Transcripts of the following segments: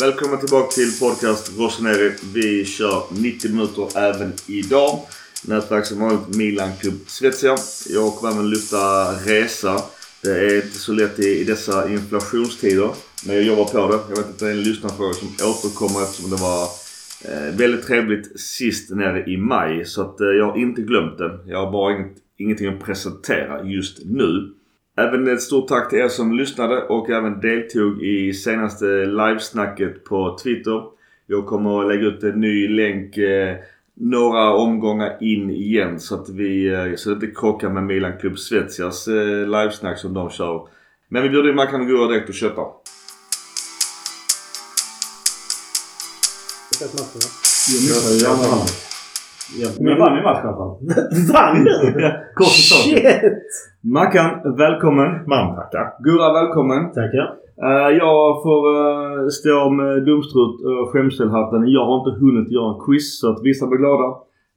Välkommen tillbaka till podcast Rossoneri. Vi kör 90 minuter även idag. Nätverk som vanligt Milan Club Svezia. Jag kommer även lyfta resa. Det är inte så lätt i, i dessa inflationstider. Men jag jobbar på det. Jag vet att det är en lyssnarfråga som återkommer eftersom det var eh, väldigt trevligt sist nere i maj. Så att eh, jag har inte glömt det. Jag har bara inget, ingenting att presentera just nu. Även ett stort tack till er som lyssnade och även deltog i senaste livesnacket på Twitter. Jag kommer att lägga ut en ny länk eh, några omgångar in igen så att vi eh, så att det inte krockar med Milan Club Svezias eh, livesnack som de kör. Men vi bjuder in Mackan och gå direkt och köpa. Sett matchen va? Men vann i matchen i alla fall. Vann du? Kort. Shit! Mackan, välkommen. Man tackar. Gurra, välkommen. Tackar. Uh, jag får uh, stå med dumstrut och skämselhatten. Jag har inte hunnit göra en quiz så att vissa blir glada.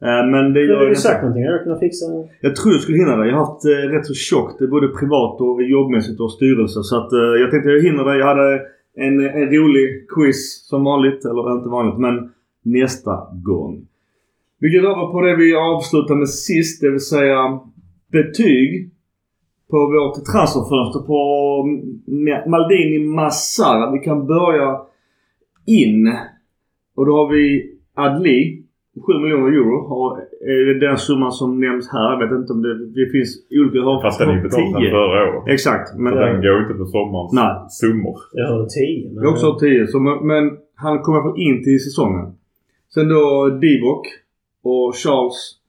Uh, men det gör du jag sagt någonting? Jag kunnat fixa? Jag tror jag skulle hinna det. Jag har haft uh, rätt så tjockt både privat och jobbmässigt och styrelse. Så att uh, jag tänkte jag hinner det. Jag hade en, en rolig quiz som vanligt. Eller inte vanligt men nästa gång. Vi går över på det vi avslutade med sist. Det vill säga betyg på vårt transferfönster på Maldini Massara. Vi kan börja in. Och då har vi Adli. 7 miljoner euro har, är det den summan som nämns här. Jag vet inte om det, det finns olika. Har Fast den är ju betald sedan 10. förra året. Exakt. Men Så den går inte på sommarens Nej. summor. Jag hörde 10. Men... jag har också 10. Så, men, men han kommer fall in till säsongen. Sen då Divock och Charles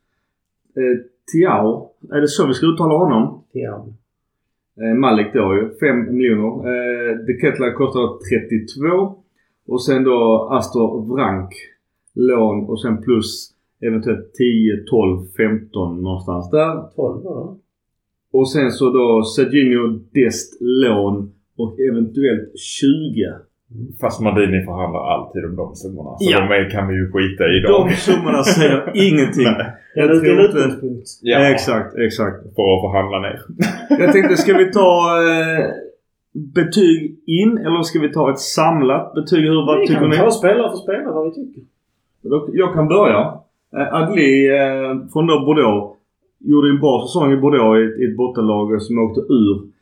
eh, Tiao. Är det så vi ska uttala honom? Ja. Eh, Malik då ju. 5 miljoner. Eh, De Kettler kostar 32. Och sen då Astor Vrank. Lån och sen plus eventuellt 10, 12, 15 någonstans där. 12 var det. Och sen så då Serginho Dest lån och eventuellt 20. Fast Maldini förhandlar alltid om de summorna. Så Ja. de kan vi ju skita i idag. De summorna säger ingenting. Jag en tror inte... utgångspunkt. Ja. Exakt, exakt. För att förhandla ner. Jag tänkte, ska vi ta eh, betyg in eller ska vi ta ett samlat betyg? Hur, vad Vi tycker kan ni? ta spelare för spelare vad vi tycker. Jag kan börja. Eh, Adli eh, från då Bordeaux gjorde en bra säsong i Bordeaux i ett, i ett bottenlag som åkte ur.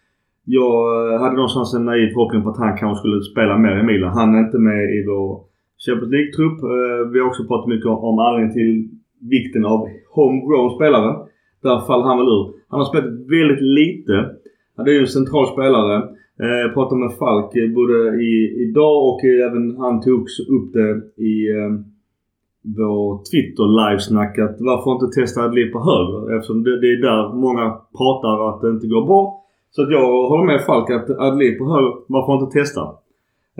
Jag eh, hade någonstans en naiv förhoppning på att han kanske skulle spela mer i Milan. Han är inte med i vår Champions League-trupp. Eh, vi har också pratat mycket om anledningen till vikten av homegrown spelare. Där faller han väl ur. Han har spelat väldigt lite. Han är ju en central spelare. Eh, jag pratade med Falk både i, idag och även han tog upp det i eh, vår Twitter livesnack att varför inte testa Adli på höger? Eftersom det, det är där många pratar att det inte går bra. Så att jag håller med Falk att Adli på höger, varför inte testa?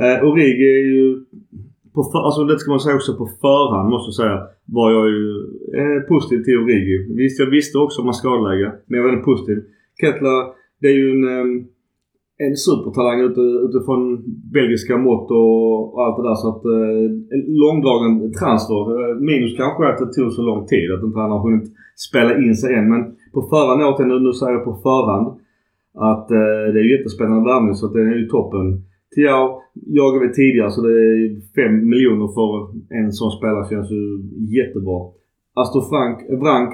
Eh, Origi är ju på för, alltså det ska man säga också på förhand måste jag säga var jag ju eh, positiv till Origi. Visst, jag visste också om hans skadeläge men jag var väldigt positiv. Kettler, det är ju en, eh, en supertalang utifrån belgiska mått och, allt det där. Så att eh, en långdragen transfer. Eh, minus kanske att det tog så lång tid att inte han har hunnit spela in sig än. Men på förhand åt jag nu, nu säger jag på förhand att eh, det är ju jättespännande värvning så att det är ju toppen. Tiao jagade vi tidigare så det är 5 miljoner för en sån spelare känns ju jättebra. Astor Frank, eh, Brank,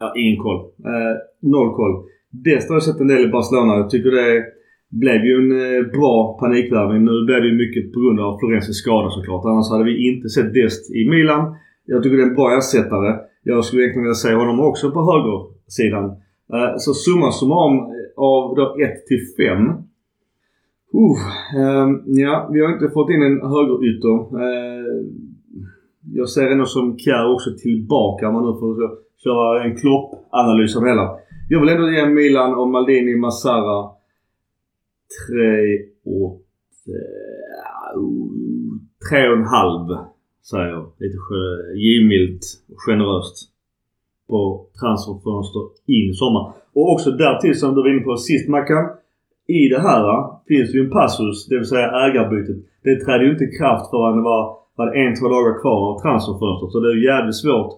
ja, ingen koll. Eh, noll koll. Dest har jag sett en del i Barcelona. Jag tycker det blev ju en eh, bra panikvärvning. Nu blev det ju mycket på grund av Florensis skada såklart. Annars hade vi inte sett Dest i Milan. Jag tycker det är en bra ersättare. Jag skulle egentligen vilja se honom också på högersidan. Eh, så summa summarum av då 1 till 5. Uh, ehm, ja, vi har inte fått in en högerytter. Uh, jag ser ändå som Kjär också tillbaka om man nu får köra en Klopp-analys av det hela. Jag vill ändå ge Milan och Maldini Massara 3 och... Eh, tre och en halv säger jag. Lite givmilt och generöst. På transferfönster in i sommar. Och också därtill som du var inne på sist Mackan. I det här va, finns ju en passus, det vill säga ägarbytet. Det trädde ju inte i kraft förrän det var, var det en, två dagar kvar av transferfönstret. Så det är jävligt svårt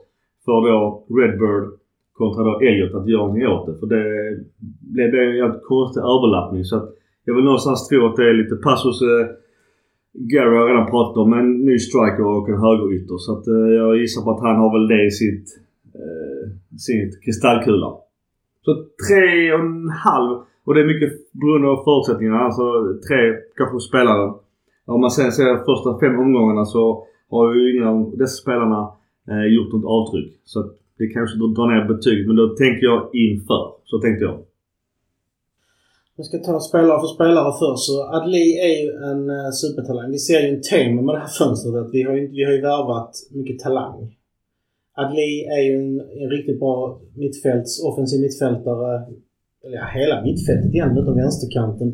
för då Redbird kontra då Elliot att göra någonting åt det. För det blev en jävligt konstig överlappning. Så att jag vill någonstans tro att det är lite passus eh, Gary har redan pratat om. En ny striker och en högerytter. Så att, eh, jag gissar på att han har väl det i sitt, sin kristallkula. Så tre och en halv. Och det är mycket beroende av förutsättningarna. Alltså tre kanske spelare. Om man sen ser första fem omgångarna så har ju ingen av dessa spelarna eh, gjort något avtryck. Så att det kanske drar ner betyget. Men då tänker jag inför. Så tänkte jag. Vi ska ta spelare för spelare först. Så Adli är ju en eh, supertalang. Vi ser ju en tema med det här fönstret. Att vi, har ju, vi har ju värvat mycket talang. Adli är ju en, en riktigt bra mittfälts, offensiv mittfältare. Eller ja, hela mittfältet egentligen utom vänsterkanten.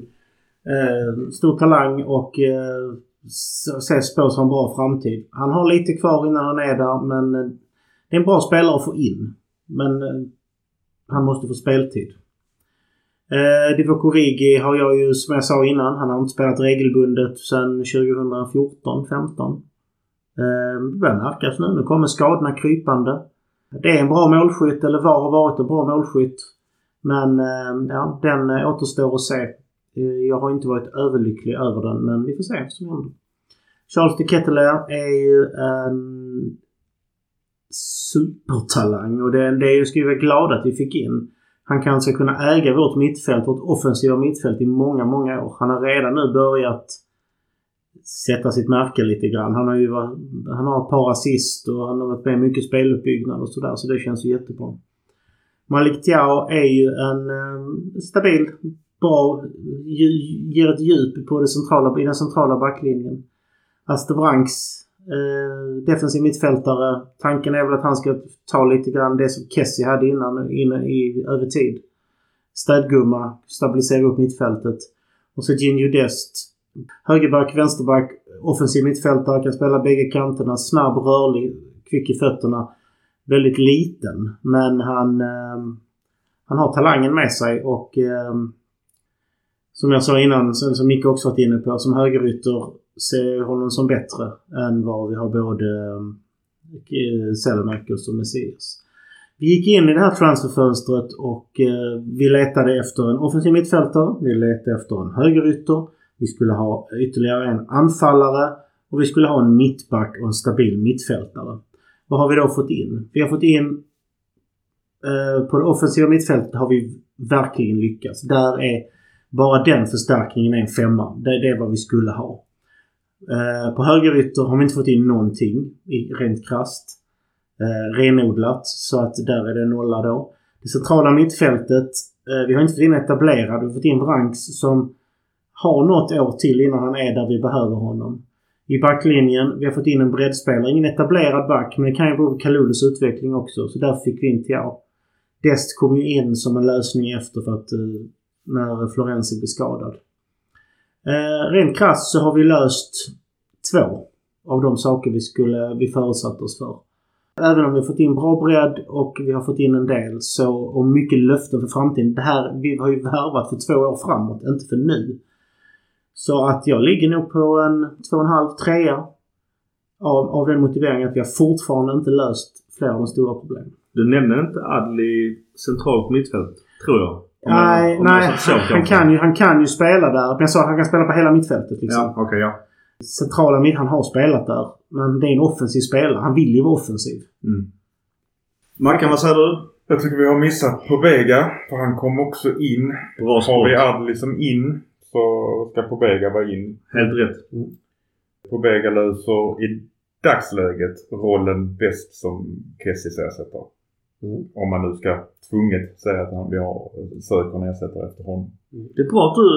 Eh, stor talang och eh, ses spås ha en bra framtid. Han har lite kvar innan han är där men eh, det är en bra spelare att få in. Men eh, han måste få speltid. Eh, Divock Origi har jag ju som jag sa innan, han har inte spelat regelbundet sedan 2014-15. Eh, det börjar märkas nu. Nu kommer skadorna krypande. Det är en bra målskytt, eller var har varit en bra målskytt. Men eh, ja, den eh, återstår att se. Jag har inte varit överlycklig över den, men vi får se vad som händer. Charles de Ketteler är ju en supertalang och det, det är ju, ska vi vara glada att vi fick in. Han kanske alltså kunna äga vårt mittfält, vårt offensiva mittfält i många, många år. Han har redan nu börjat sätta sitt märke lite grann. Han har ju varit, han har ett par assist och han har varit med mycket speluppbyggnad och sådär. Så det känns ju jättebra. Malik Tiao är ju en eh, stabil, bra, ger ett djup på det centrala, i den centrala backlinjen. Astebranks eh, defensiv mittfältare. Tanken är väl att han ska ta lite grann det som Kessie hade innan, innan i, över tid. Städgumma, stabilisera upp mittfältet. Och så Ginju Dest. Högerback, vänsterback, offensiv mittfältare, kan spela bägge kanterna. Snabb, rörlig, kvick i fötterna. Väldigt liten, men han, eh, han har talangen med sig och eh, som jag sa innan, som Micke också varit inne på, som högerytter ser honom som bättre än vad vi har både ehm, eh, Selemakers och Messias. Vi gick in i det här transferfönstret och eh, vi letade efter en offensiv mittfältare. Vi letade efter en högerytter. Vi skulle ha ytterligare en anfallare och vi skulle ha en mittback och en stabil mittfältare. Vad har vi då fått in? Vi har fått in eh, på det offensiva mittfältet har vi verkligen lyckats. Där är bara den förstärkningen en femma. Det, det är vad vi skulle ha. Eh, på högerytter har vi inte fått in någonting rent krasst. Eh, renodlat. Så att där är det nolla då. Det centrala mittfältet. Eh, vi har inte fått in etablerad. Vi har fått in Branks som har något år till innan han är där vi behöver honom. I backlinjen, vi har fått in en breddspelare. Ingen etablerad back, men det kan ju bero på Kalulus utveckling också. Så där fick vi in Tiao. Dest kom ju in som en lösning efter för att eh, när Florenzi blev skadad. Eh, rent krasst så har vi löst två av de saker vi, skulle, vi förutsatte oss för. Även om vi har fått in bra bredd och vi har fått in en del så, och mycket löften för framtiden. Det här, vi har ju värvat för två år framåt, inte för nu. Så att jag ligger nog på en 2,5, 3 av, av den motiveringen att vi har fortfarande inte löst flera av de stora problemen. Du nämnde inte Adli centralt mittfält, tror jag. nej, nej han, kan ju, han kan ju spela där. Men jag sa att han kan spela på hela mittfältet. Liksom. Ja, okay, ja. Centrala mitt, han har spelat där. Men det är en offensiv spelare. Han vill ju vara offensiv. Mm. Mackan, vad säger du? Jag tycker vi har missat på Vega. För han kom också in. Bra Har vi Adli som in så ska Pobega vara in. Helt rätt. Mm. Pobega löser i dagsläget rollen bäst som Kessis ersättare. Mm. Om man nu ska tvunget säga att han, vi har, söker en ersättare efter honom. Mm. Det är bra att du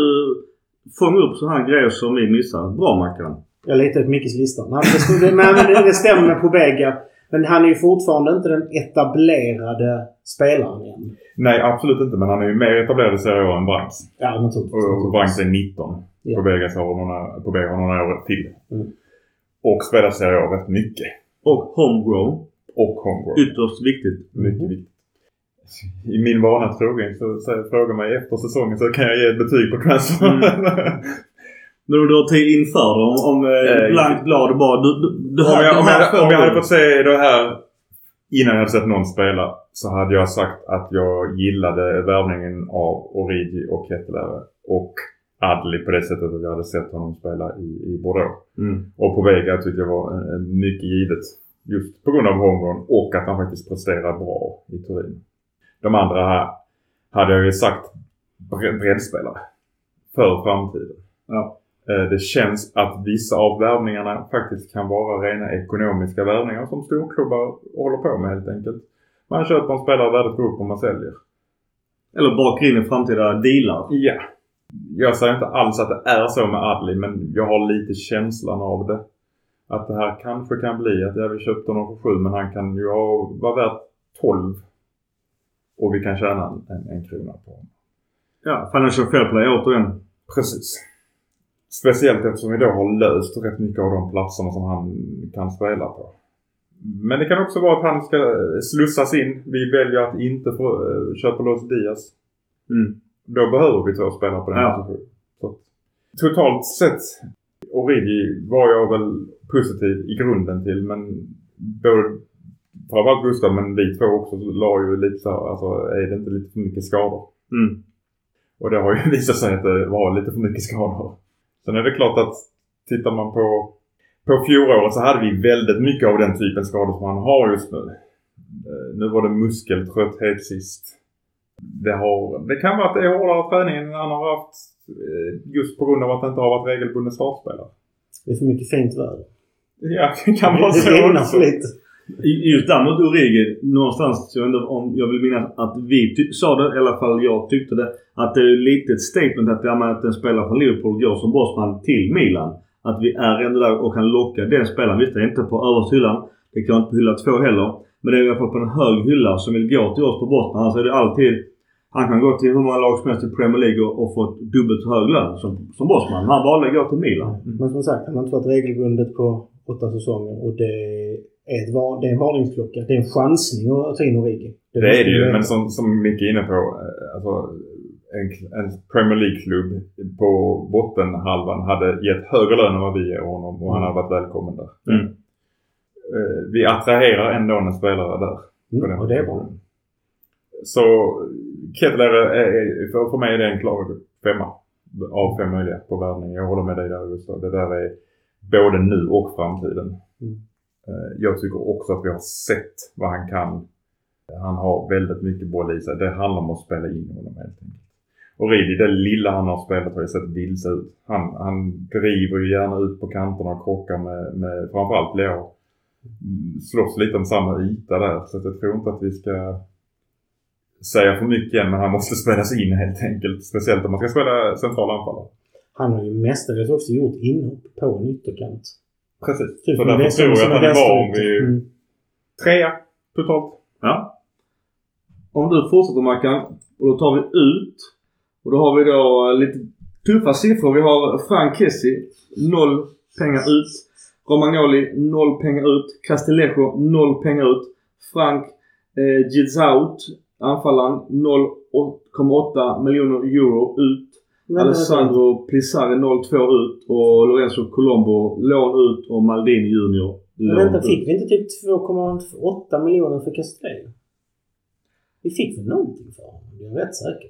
fångar upp sådana här grejer som vi missar. Bra Mackan. Jag letar upp Mickes lista. Nej, det, men det, det stämmer med Pobega. Men han är ju fortfarande inte den etablerade spelaren än. Nej, absolut inte. Men han är ju mer etablerad i Serie A än Branks. Ja, naturligtvis. Och Branks är 19. Ja. På Vegas har några, på Vegas har några år till. Mm. Och spelar Serie A rätt mycket. Och homegrown. Och homegrown. Ytterst viktigt. Mycket mm. viktigt. I min vana trogen så, så frågar mig efter säsongen så kan jag ge ett betyg på transfer. Mm. När du har tid inför om, om eh, blankt blad bara... Du, du, du om, jag, om, jag, om jag hade fått se det här innan jag hade sett någon spela så hade jag sagt att jag gillade värvningen av Origi och Kettelare. Och Adli på det sättet att jag hade sett honom spela i, i Bordeaux. Mm. Och på Vega tyckte jag var en, en mycket givet. Just på grund av homegrown och att han faktiskt presterar bra i Turin. De andra här hade jag ju sagt bre- breddspelare. För framtiden. Ja. Eh, Det känns att vissa av värvningarna faktiskt kan vara rena ekonomiska värvningar som storklubbar håller på med helt enkelt. Man köper en spelare, värdet går upp och man säljer. Eller bakar in i framtida dealar. Ja. Jag säger inte alls att det är så med Adli men jag har lite känslan av det. Att det här kanske kan bli att ja, vi köpte honom för 7 men han kan ju vara värt 12. Och vi kan tjäna en, en, en krona på honom. Ja, Financial Fair Play återigen. Precis. Speciellt eftersom vi då har löst rätt mycket av de platserna som han kan spela på. Men det kan också vara att han ska slussas in. Vi väljer att inte få, eh, köpa loss Diaz. Mm. Då behöver vi två spelare på den Ja. positionen. Totalt sett, Origi var jag väl positiv i grunden till. Men både, framförallt Gustav, men vi två också, la ju lite så här, alltså är det inte lite för mycket skador? Mm. Och det har ju visat sig att det var lite för mycket skador. Sen är det klart att tittar man på, på fjolåret så hade vi väldigt mycket av den typen skador som han har just nu. Eh, Nu var det muskeltrötthet sist. Det, har, det kan vara att det är hårdare träning än han har haft eh, just på grund av att det inte har varit regelbunden startspelare. Det är för mycket fint väder. Ja, det kan vara Det så regnar också. för lite. Just däremot Origi, någonstans, jag, ändå om, jag vill minnas att vi sa det, i alla fall jag tyckte det, att det är lite ett statement att, ja, att en spelare från Liverpool går som bossman till Milan. Att vi är ändå där och kan locka den spelaren. Visst, det är inte på översta hyllan. Det kan inte på hylla två heller. Men det är i alla fall på en hög hylla som vill gå till oss på botten. Alltså är det alltid... Han kan gå till hur många lag som helst i Premier League och, och få dubbelt så hög lön som, som bossman. Han valde att gå till Milan. Men som sagt, han har inte varit regelbundet på åtta säsonger och det ett, var- det är en varningsklocka. Det är en chansning att ta in Origi. Det måste är det ju, men som, som Micke är inne på. eh, Alltså, en, en Premier League-klubb på bottenhalvan hade gett högre lön än vad vi ger honom och han hade varit välkommen där. Mm. Eh, Vi attraherar ändå en spelare där. på den Mm, och det är bra. Så Kettler, är, är, för, för mig är det en klar femma av fem möjliga på värvning. Jag håller med dig där Gustav. Det där är både nu och framtiden. Mm. Eh, jag tycker också att vi har sett vad han kan. Han har väldigt mycket boll i sig. Det handlar om att spela in honom helt enkelt. Och Ridi, det lilla han har spelat har ju sett vilse ut. Han, han driver ju gärna ut på kanterna och krockar med, med framförallt Leo. Slåss lite om samma yta där. Så jag tror inte att vi ska säga för mycket än men han måste spelas in helt enkelt. Speciellt om man ska spela central anfallare. Han har ju mestadels också gjort inhopp på en ytterkant. Precis. Typ så därför tror jag att han är van vänsterytter. vid Mm. trea totalt. Ja. Om du fortsätter Mackan. Och då tar vi ut. Och då har vi då eh, lite tuffa siffror. Vi har Frank Kessie. Noll pengar ut. Romagnoli noll pengar ut. Castillejo noll pengar ut. Frank eh, Gizaut, anfallaren 0,8 miljoner euro ut. Vänta, Alessandro Plisari 0,2 ut. Och Lorenzo Colombo lån ut. Och Maldini Junior Men lån vänta, ut. fick vi inte typ 2,8 miljoner för Castello? Vi fick väl någonting för honom? Jag är rätt säker.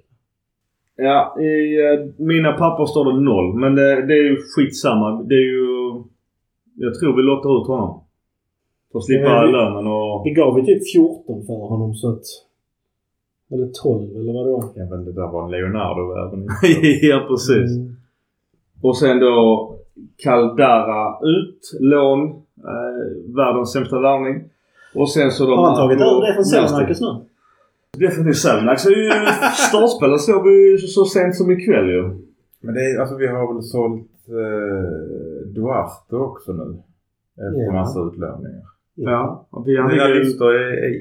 Ja, i eh, mina papper står det noll. Men det, det är ju skitsamma. Det är ju... Jag tror vi lottar ut honom. För att slippa Ja, lönen och... Vi gav ju typ 14 för honom så att... Eller 12 eller vad det var. Ja men det där var en Leonardo-värvning. ja, precis. Mm. Och sen då Caldara ut. Lån. Eh, världens sämsta värvning. Och sen så då... Har han tagit över det från Nasty. Selmarcus nu? Definitivt Selmax är ju startspelare såg vi ju så sent som ikväll ju. Men det är, alltså vi har väl sålt eh, Duarte också nu. Efter Ja. massa utlåningar. Ja. Och vi, ligger ju... listor är, är,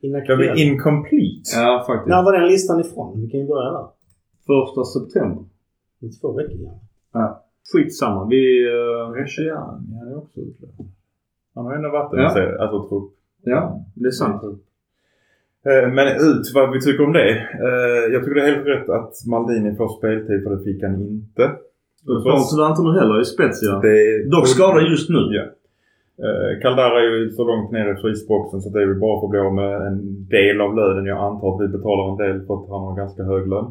de Inaktuell. är incomplete. Ja, faktiskt. När var den listan ifrån? Vi kan ju börja där. Första september. Det är två veckor igen. Skitsamma. Vi... Uh, Rechiani, han är också utlånad. Han har ändå varit en Ja. serie, alltså trupp. ja, det är sant. Eh, Men ut vad vi tycker om det. Eh, Jag tycker det är helt rätt att Maldini får speltid för det fick han inte. Inte nu heller i Spezia. Det- Dock skadad just nu. Ja. Eh, Caldara är ju så långt ner i frysboxen så det är ju bara för att bli av med en del av lönen. Jag antar att vi betalar en del för att han har ganska hög lön.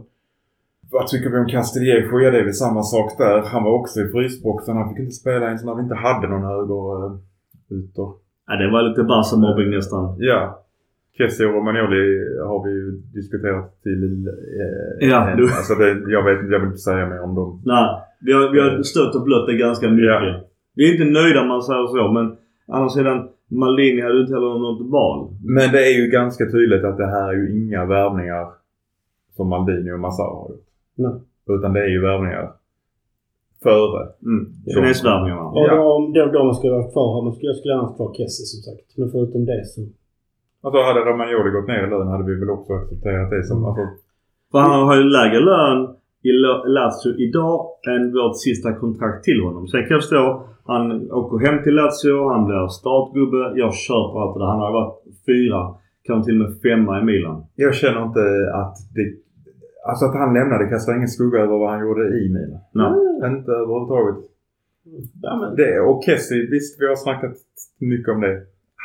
Vad tycker vi om Castillejo? Ja, det är väl samma sak där. Han var också i frysboxen. Han fick inte spela ens när vi inte hade någon höger ytter. Ja, det var lite Barca-mobbing nästan. Ja. Kessie och Romagnoli har vi ju diskuterat till... Eh, Ja, du- Alltså det, jag vet inte, jag vill inte säga mer om dem. Nej, vi har, vi har stött och blött det ganska mycket. Ja. Vi är inte nöjda om man säger så men å andra sidan Maldini hade inte heller något val. Men det är ju ganska tydligt att det här är ju inga värvningar som Maldini och Massaro har gjort. Nej. Utan det är ju värvningar före. Mm. Kinesvärvningarna. Och Ja. de, de, de skulle ha kvar skulle, jag skulle gärna haft kvar Kessie som sagt. Men förutom det så... Alltså hade Romagnoli gått ner i lön hade vi väl också accepterat det som... Alltså, För han har ju lägre lön i Lazio idag än vårt sista kontrakt till honom. Sen kan jag förstå. Han åker hem till Lazio. Han blir startgubbe. Jag köper allt det där. Han har varit fyra. Kanske till och med femma i Milan. jag känner inte att det... Alltså att han lämnade kastar ingen skugga över vad han gjorde i Milan. Nej. Inte överhuvudtaget. Det, och Kessie, visst vi har snackat mycket om det.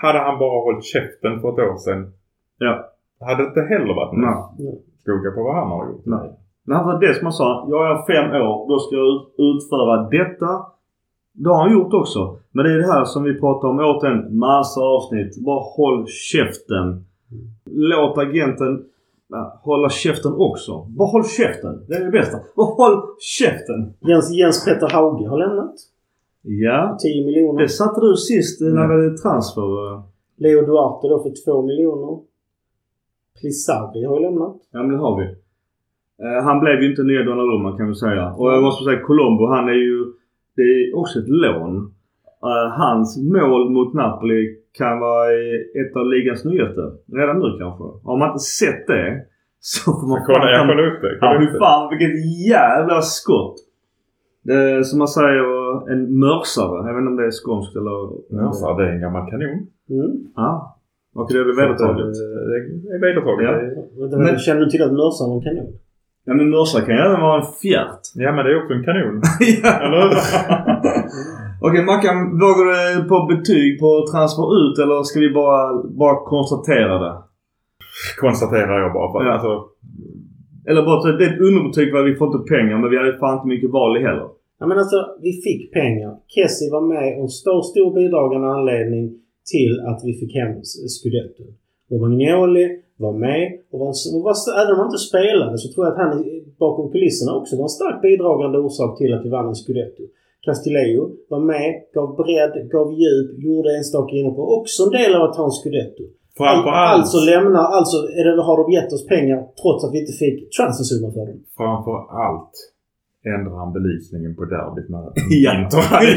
Hade han bara hållit käften för ett år sedan. Ja. Hade det inte heller varit någon skugga på vad han har gjort. Nej. Men han var det som han sa. Jag är fem år. Då ska jag ut- utföra detta. Det har han gjort också. Men det är det här som vi pratar om åt en massa avsnitt. Bara håll käften. Låt agenten ja, hålla käften också. Bara håll käften. Det är det bästa. Bara håll käften. Jens, Jens Petter Hauge har lämnat. Ja. 10 miljoner. Det satte du sist eh, när vi hade transfer. eh. Leo Duarte då för 2 miljoner. Plisarri har ju lämnat. Ja men det har vi. Eh, han blev ju inte nya Donnarumma kan vi säga. Och jag måste säga Colombo han är ju... Det är också ett lån. Eh, hans mål mot Napoli kan vara ett av ligans nyaste. Redan nu kanske. Har man inte sett det så får man Jag kollar, jag kollar upp det. Ja Kollar upp det. fan vilket jävla skott! Det är som man säger en mörsare. Jag vet inte om det är skånskt eller... Ja, så det är en gammal kanon. Mm. Ja. Okej, det är väl vedertaget. Det är vedertaget. Ja. Är- Men- Känner du till att mörsar var en kanon? Ja men mörsare kan ju även vara en fjärt. Ja men det är också en kanon. Ja. Eller hur? Okej Mackan, vågar du på betyg på transfer ut eller ska vi bara, bara konstatera det? Konstaterar jag bara. För, Ja. alltså, Eller bara det är ett underbetyg för att vi får inte pengar men vi hade fan inte mycket val heller. Ja men alltså, vi fick pengar. Kessie var med och en stor, stor bidragande anledning till att vi fick hem Scudetto. Romagnoli var med och var, och var, även om han inte spelade så tror jag att han bakom kulisserna också var en starkt bidragande orsak till att vi vann en Scudetto. Castillejo var med, gav bredd, gav djup, gjorde enstaka inhopp och också en del av att ta en Scudetto. framförallt, Alltså lämnar, alltså det, har de gett oss pengar trots att vi inte fick transfersumma för dem. framför allt ändrar han belysningen på derbyt när Ja. Inter hade.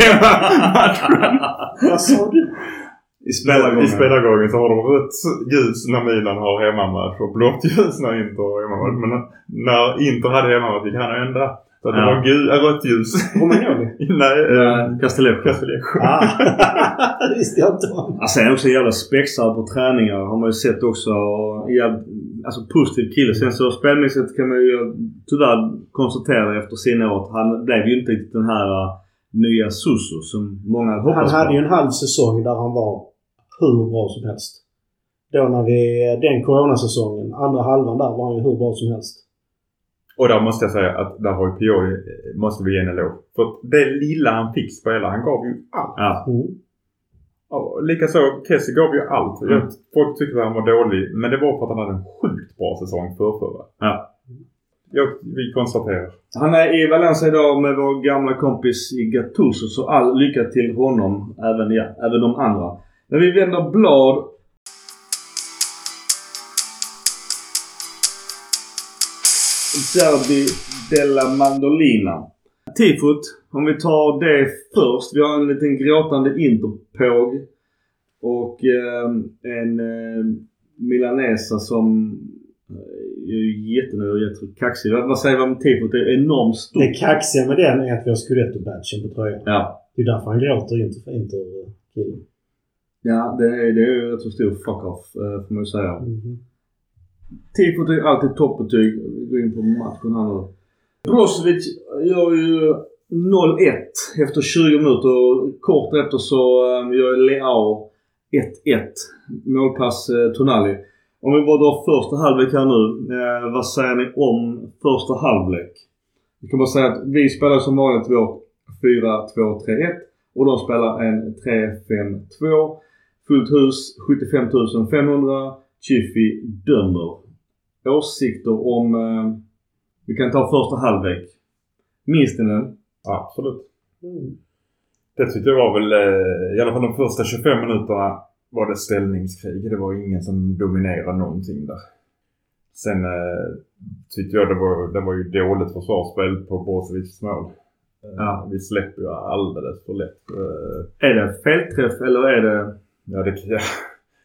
Vad sa du? I I spelargången. spelargången så har de rött ljus när Milan har hemmamatch och blått ljus när Inter har hemmamatch. Men när Inter hade hemmamatch gick han ändra. Så att det Ja. var gul, äh, rött ljus. Romagnoli? Nej, Eh, Castellejo. Castellejo. Ah, det visste jag inte om. Alltså han är också jävla spexare på träningar. Har man ju sett också. Jävla, alltså positiv kille. Sen så spelmässigt kan man ju tyvärr konstatera efter sina år att han blev ju inte riktigt den här uh, nya Suso som många hade Han hoppats hade på. ju en halv säsong där han var hur bra som helst. Då när vi, den coronasäsongen, andra halvan där var han ju hur bra som helst. Och där måste jag säga att där har ju Pioli, måste vi ge en eloge. För att det lilla han fick spela, han gav ju allt. Ja. Mm. Ja, Likaså, Kessie gav ju allt. Mm. Jag, folk tyckte att han var dålig, men det var för att han hade en sjukt bra säsong förrförra. Ja. Jag, vi konstaterar. Han är i Valencia idag med vår gamla kompis i Gattuso. Så all lycka till honom. Även, ja, även de andra. Men vi vänder blad. Derby della Mandolina. Tifot, om vi tar det först. Vi har en liten gråtande interpåg. Och eh, en eh, milanesa som eh, är jättenöjd och jättekaxig. Vad, vad säger vi om tifot? Det är enormt stort. Det kaxiga med den är att vi har Scudetto-badgen på tröjan. Ja. Det är därför han gråter inte för inte killen. Ja, det är, det är ju rätt så stor fuck-off eh, får man ju säga. Mhm. Tifot är alltid toppbetyg. Går in på matchen här nu. Brozovic gör ju 0-1 efter 20 minuter och kort efter så eh, gör Leao 1-1. Målpass eh, Tonali. Om vi bara drar första halvlek här nu. Eh, vad säger ni om första halvlek? Vi kan bara säga att vi spelar som vanligt vårt 4-2-3-1 och de spelar en 3-5-2. Fullt hus, 75 500. Chiffy dömer. Åsikter om... Eh, vi kan ta första halvlek. Minns ni den? Absolut. Det tyckte jag var väl, eh, i alla fall de första 25 minuterna var det ställningskrig. Det var ingen som dominerade någonting där. Sen eh, tyckte jag det var, det var ju dåligt försvarsspel på Brozovics mål. Eh, Ja. Vi släpper ju alldeles för lätt. Eh, Är det felträff eller är det... ja, det, ja,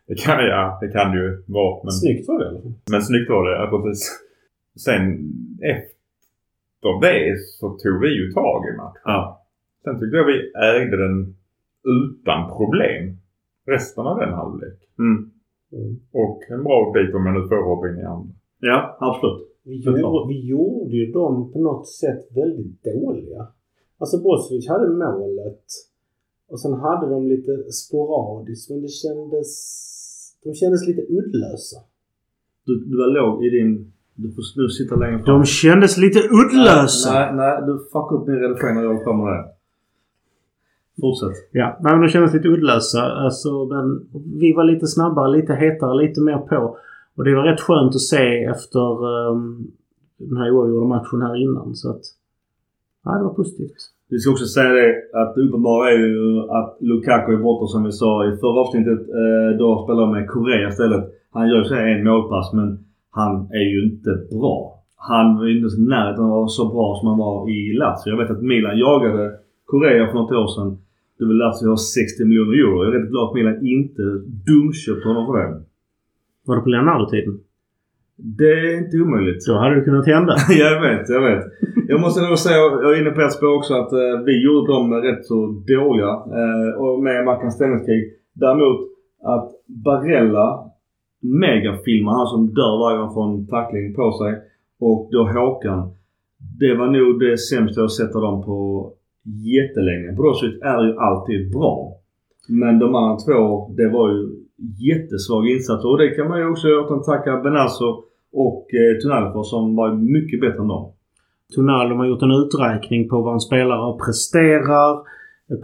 det, kan, ja, det kan ju vara. Men, Snyggt var det i alla fall. men snyggt var det, ja precis. Sen efter det så tog vi ju tag i matchen. Ja. Sen tyckte jag vi ägde den utan problem. Resten av den halvlek. Mm. Och en bra bit om jag nu får Robin i andra. Ja, absolut. Vi gjorde, vi gjorde ju dem på något sätt väldigt dåliga. Alltså Brozovic hade målet. Och sen hade de lite sporadiskt men det kändes... De kändes lite uddlösa. Du, du var låg i din... Du får nu sitta längre fram. De kändes lite uddlösa! Nej, nej, du fuckar upp min redigering när jag kommer där. Fortsätt. Ja, nej, men de kändes lite uddlösa. Alltså, men vi var lite snabbare, lite hetare, lite mer på. Och det var rätt skönt att se efter um, den här oavgjorda matchen här innan. Så att... Ja, det var positivt. Vi ska också säga det att det uppenbara är ju att Lukaku är borta som vi sa i förra avsnittet. Eh, då spelar de med Korea istället. Han gör sig en målpass men han är ju inte bra. Han var ju inte i närheten av att vara så bra som han var i Lazio. Jag vet att Milan jagade Korea för något år sedan. Du vill Lazio ha 60 miljoner euro. Jag är rätt glad att Milan inte dumköpte honom för det. Var det på Leonardo-tiden? Det är inte omöjligt. Så hade det kunnat hända. jag vet, jag vet. Jag måste nog säga, jag är inne på ett spår också, att eh, vi gjorde dem rätt så dåliga. Eh, och med Mackans ställningskrig. Däremot att Barella megafilmar han som dör varje gång får en tackling på sig. Och då Håkan. Det var nog det sämsta jag sett av dem på jättelänge. Brozovic är ju alltid bra. Men de andra två, det var ju jättesvaga insatser. Och det kan man ju också återigen tacka Benazzo och eh, Tonali för som var mycket bättre än dem. Tonal, de har gjort en uträkning på vad en spelare presterar,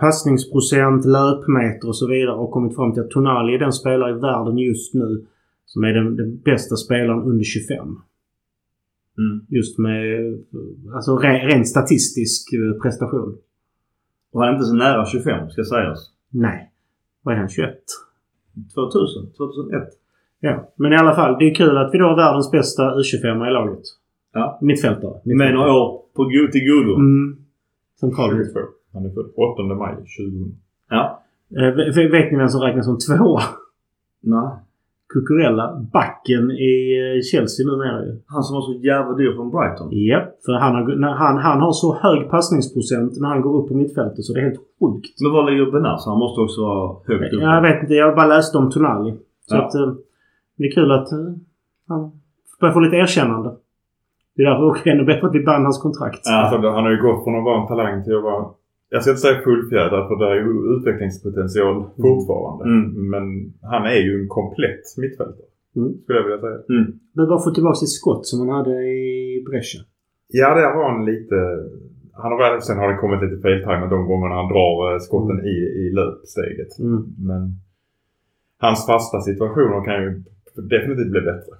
passningsprocent, löpmeter och så vidare och kommit fram till att Tonali är den spelare i världen just nu som är den, den bästa spelaren under 25. Mm. Just med alltså re, rent statistisk eh, prestation. Och han är inte så nära 25 ska sägas. Nej. Vad är han? 21? 2000, 2001. Ja. Men i alla fall, det är kul att vi då har världens bästa U25 i laget. Ja. Mittfältare. Med några år på go till godo. Mm. Central. 22. Han är född 8 maj 2000. Ja. Eh, vet, ni vem som räknas som tvåa? Nej. Cucurella, backen i eh, Chelsea numera ju. Han som var så jävla dyr från Brighton. Japp, för han har, han, han har så hög passningsprocent när han går upp på mittfältet så det är helt sjukt. Men var ligger Benaz? Han måste också vara högt upp. Jag vet inte, jag bara läste om Tonali. Så Ja. att eh, det är kul att han börjar få lite erkännande. Det är därför också ännu bättre att vi band hans kontrakt. Ja. Alltså, han har ju gått från att vara en talang till att vara jag ska inte säga fullfjädrad för det är ju utvecklingspotential fortfarande. Mm. Men han är ju en komplett mittfältare. Mm. Skulle jag vilja säga. Behöver bara få tillbaka sitt skott som han hade i Brescia. Ja, där har han lite... Han har, väl- sen har det kommit lite feltajmat de gångerna han drar eh, skotten i, i löpsteget. Mm. Men hans fasta situationer kan ju definitivt bli bättre.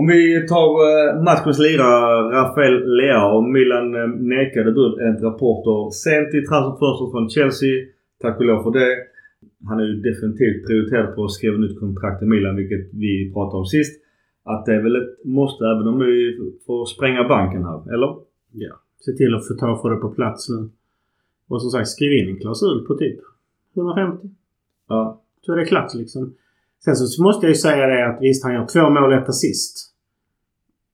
Om vi tar eh, matchens lirare Rafael Leao. Milan eh, nekade bud enligt rapporter sent i transferfönstret från Chelsea. Tack och lov för det. Han är ju definitivt prioriterad på att skriva nytt kontrakt i Milan, vilket vi pratade om sist. Att det är väl ett måste även om vi får spränga banken här, eller? Ja. Se till att få ta för det på plats nu. Och som sagt, skriv in en klausul på typ 150. Ja. Så är det klart liksom. Sen så måste jag ju säga det att visst, han gör två mål, ett assist.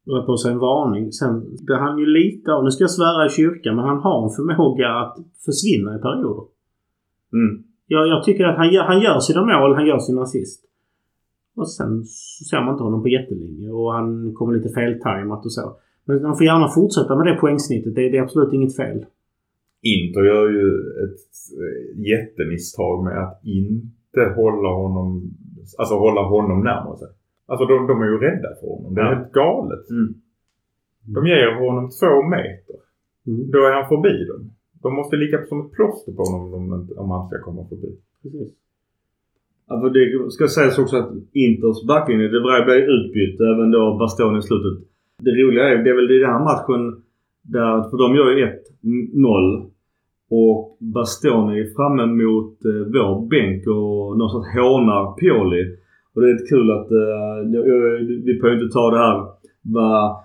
Drar på sig en varning. Sen det han ju lite av, nu ska jag svära i kyrkan, men han har en förmåga att försvinna i perioder. Mm. Jag, jag tycker att han gör, han gör sina mål, han gör sina assist. Och sen så ser man inte honom på jättelänge och han kommer lite feltajmat och så. Men han får gärna fortsätta med det poängsnittet. Det, det är absolut inget fel. Inter gör ju ett jättemisstag med att inte hålla honom, alltså hålla honom närmare sig. Alltså de, de är ju rädda för honom. Det är Ja. helt galet. Mm. De ger honom två meter. Mm. Då är han förbi dem. De måste ligga som ett plåster på honom om, om han ska komma förbi. Precis. För det ska sägas också att Inters backlinje, det var blev utbytt även då Bastoni i slutet. Det roliga är, det är väl i den här matchen där, för de gör ju 1-0 och Bastoni är framme mot eh, vår bänk och någonstans hånar Pioli. Och det är lite kul att, eh, vi behöver inte ta det här vad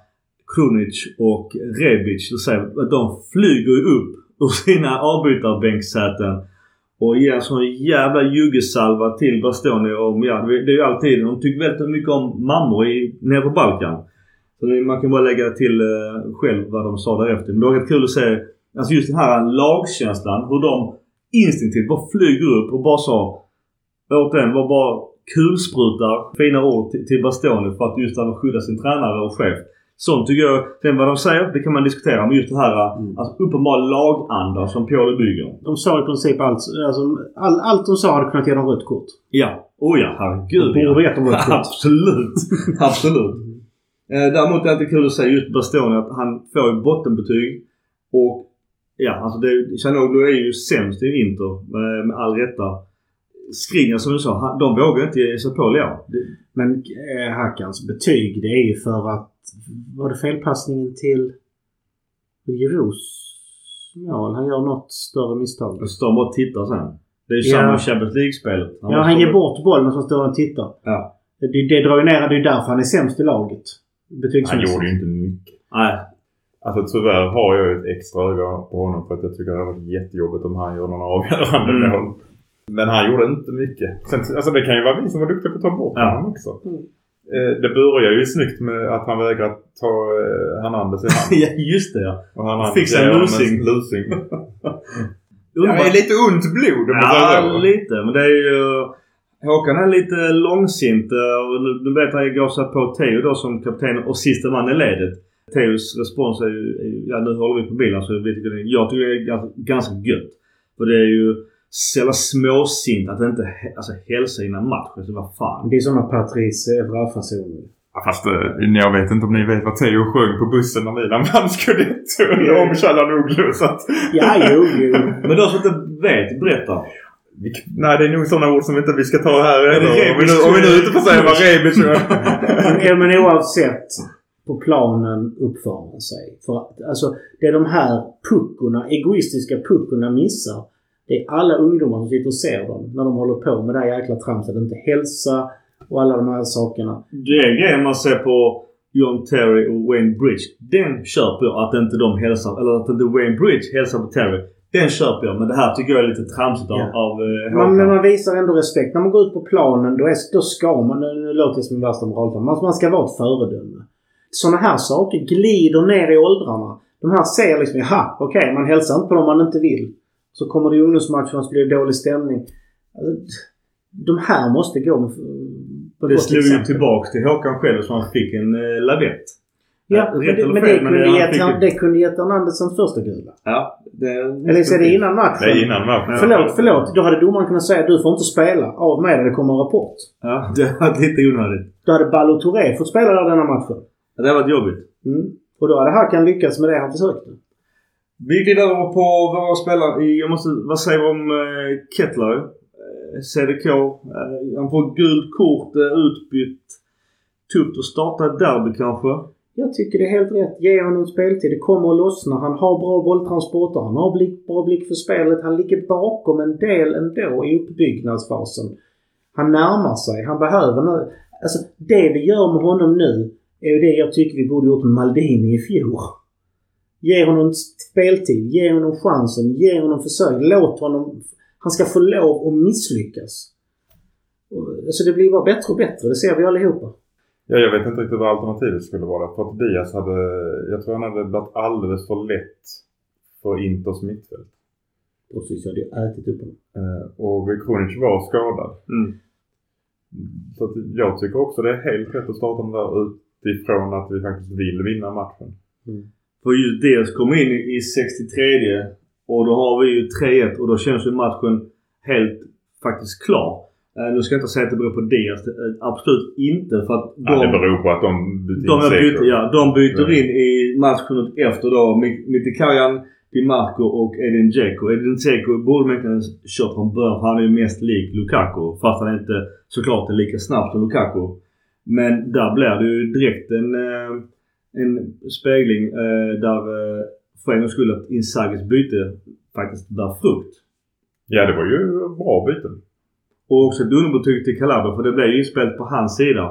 Krunic och Rebic säger, att de flyger ju upp ur sina avbytarbänksäten och ger en sån jävla juggesalva till Bastoni om, ja det är ju alltid, de tycker väldigt mycket om mammor i, nere på Balkan. Så man kan bara lägga till eh, själv vad de sa därefter. Men det var rätt kul att se, alltså just den här lagkänslan, hur de instinktivt bara flyger upp och bara sa, återigen, var bara kulsprutar fina ord till, till Bastoni för att just att skydda sin tränare och chef. Sånt tycker jag, sen vad de säger, det kan man diskutera. Men just det här Mm. alltså, uppenbara laganda som Pioli bygger. De sa i princip allt. Alltså, all, allt de sa hade kunnat ge dem rött kort. Ja. Oh ja, herregud De borde gett dem rött kort. Absolut. Absolut. Eh, däremot är det alltid kul att säga just Bastoni att han får ju bottenbetyg. Och ja, alltså det, Chanoglu är ju sämst i Inter med, med all rätta. Skriniar som du sa, han- de vågar inte ge sig på Leao. Men eh, Hackans betyg det är ju för att... Var det felpassningen till Giroux mål? Han gör något större misstag. Och så står och tittar sen. Det är ju Ja. samma Champions League-spelet. Ja, han ger bort bollen som står och tittar. Ja. Det, det drar ju ner. Det är ju därför han är sämst i laget. Han gjorde ju inte mycket. Nej. Alltså tyvärr har jag ett extra öga på honom för att jag tycker det har varit jättejobbigt om han gör någon avgörande Mm. mål. Men han gjorde inte mycket. Sen, alltså det kan ju vara vi som var duktiga på att ta bort Ja. honom också. Mm. Eh, det börjar ju snyggt med att han vägrar ta eh, Hernandez i hand. ja, just det ja. Och Hernandez Fixa en lusing. Jag är lite ont blod om Ja, så. lite. Men det är ju... Håkan är lite långsint. eh, Och nu- nu vet han gav sig på Theo då som kapten och sista man i ledet. Theos respons är ju... är Ja, nu håller vi på bilen så vi tycker det, jag tycker det är ganska, gött. För det är ju jävla småsint att inte alltså, hälsa innan matchen. Så vad fan. Det är sådana Patrice Evra-fasoner. Ja, fast eh, jag vet inte om ni vet vad Theo sjöng på bussen när Milan vann scudetto om Chalanoglu. Så att... Ja, jo, jo. Men de som inte vet, berätta. Vi, nej, det är nog sådana ord som inte vi ska ta här Är det ändå. Om vi, nu, om vi nu inte får säga vad Rebic Ja, men oavsett på planen uppför man sig. För att, alltså, det är de här puckorna, egoistiska puckorna missar. Det är alla ungdomar som sitter och ser dem när de håller på med det här jäkla tramset. Inte hälsa och alla de här sakerna. Det är grejen man ser på John Terry och Wayne Bridge. Den köper jag att inte de hälsar, eller att inte Wayne Bridge hälsar på Terry. Den köper jag. Men det här tycker jag är lite tramsigt av, Ja. av eh, Man, men man visar ändå respekt. När man går ut på planen då, är, då ska man, nu låter jag som en värsta moralfan, man, man ska vara ett föredöme. Sådana här saker glider ner i åldrarna. De här ser liksom, jaha, okej, man hälsar inte på dem man inte vill. Så kommer det i ungdomsmatchen och så blir det dålig stämning. Alltså, de här måste gå på Det slog ju tillbaks till Håkan själv som han fick en eh, lavett. Ja, men det, eller men fel, det, kunde gett, han, det kunde gett Hernandez hans första gula. Ja. Det, Eller så är det innan matchen. Det är innan matchen. Förlåt, förlåt. Då hade domaren kunnat säga du får inte spela. Av med det, det kommer en rapport. Ja, det var lite onödigt. Då hade Ballo Touré fått spela där denna matchen. Det har varit jobbigt. Mm. Och då hade Hakan lyckats med det han försökte. Vi glider över på våra spelare. Jag måste... Vad säger vi om eh, Kettler? Eh, CDK. Eh, han får gult kort, eh, utbytt. Tufft att starta ett derby kanske. Jag tycker det är helt rätt. Ge honom speltid. Det kommer att lossna. Han har bra bolltransporter. Han har blick, bra blick för spelet. Han ligger bakom en del ändå i uppbyggnadsfasen. Han närmar sig. Han behöver nu... Alltså det vi gör med honom nu är ju det jag tycker vi borde gjort med Maldini i fjol. Ge honom speltid. Ge honom chansen. Ge honom försök. Låt honom... Han ska få lov att misslyckas. Alltså det blir bara bättre och bättre. Det ser vi allihopa. Ja, jag vet inte riktigt vad alternativet skulle vara. För att Diaz hade... Jag tror han hade varit alldeles för lätt för Inters mittfält. Precis, jag hade ätit upp honom. Eh, och Krunic var skadad. Mm. Så att jag tycker också det är helt rätt att starta den där utifrån att vi faktiskt vill vinna matchen. För just dels kommer in i 63 och då har vi ju 3-1 och då känns ju matchen helt faktiskt klar. Eh, nu ska jag inte säga att det beror på Diaz. Eh, Absolut inte. För att de, Ja, det beror på att de bytte de, in Seko. ja, de byter Ja. in i matchen efter då Mi- Mkhitaryan, Di Marco och Edin Dzeko. Edin Dzeko borde man egentligen kört från början för han är ju mest lik Lukaku. Fast han inte såklart är lika snabb som Lukaku. Men där blir det ju direkt en, eh, en spegling eh, där eh, för en gångs skull att Inzagis byte faktiskt bär frukt. Ja, det var ju bra byten. Och också ett underbetyg till Calabria för det blev ju inspelat på hans sida.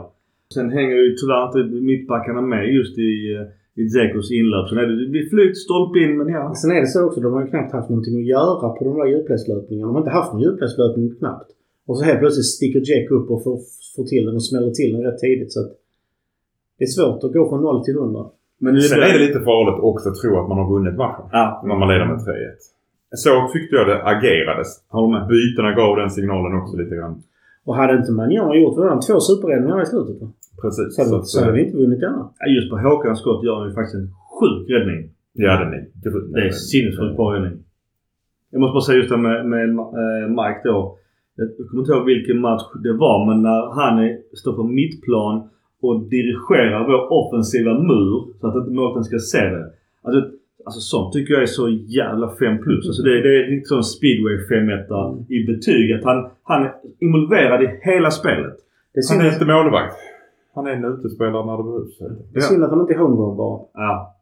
Sen hänger ju tyvärr inte mittbackarna med just i, i Dzekos inlöp. Sen är det, det blir flytt, stolpe in men ja. Sen är det så också, de har ju knappt haft någonting att göra på de där djupledslöpningarna. De har inte haft någon djupledslöpning knappt. Och så helt plötsligt sticker Jack upp och får, får till den och smäller till den rätt tidigt. Så att det är svårt att gå från 0 till 100. Men nu Sen är det lite farligt också att tro att man har vunnit matchen. Ja, När man leder med 3-1. Så tyckte jag det agerades. med. Bytena gav den signalen också lite grann. Och hade inte Manjana gjort redan två superräddningar i slutet va? Precis. Så, att, så hade vi inte vunnit denna. Just på Håkans skott gör han ju faktiskt en sjuk räddning. Ja, den är grym. Det är sinnessjukt bra räddning. Jag måste bara säga just det med, med eh, Mike då. Jag kommer inte ihåg vilken match det var men när han är, står på mittplan och dirigerar vår offensiva mur så att inte målvakten ska se det. Alltså, alltså sånt tycker jag är så jävla 5 plus. Alltså det, det är sån speedway 5 i betyg. Att han, han är involverad i hela spelet. Det är Han är inte målvakt. Han är en utespelare när det behövs. det är synd att han inte är homegrown bara. Ja.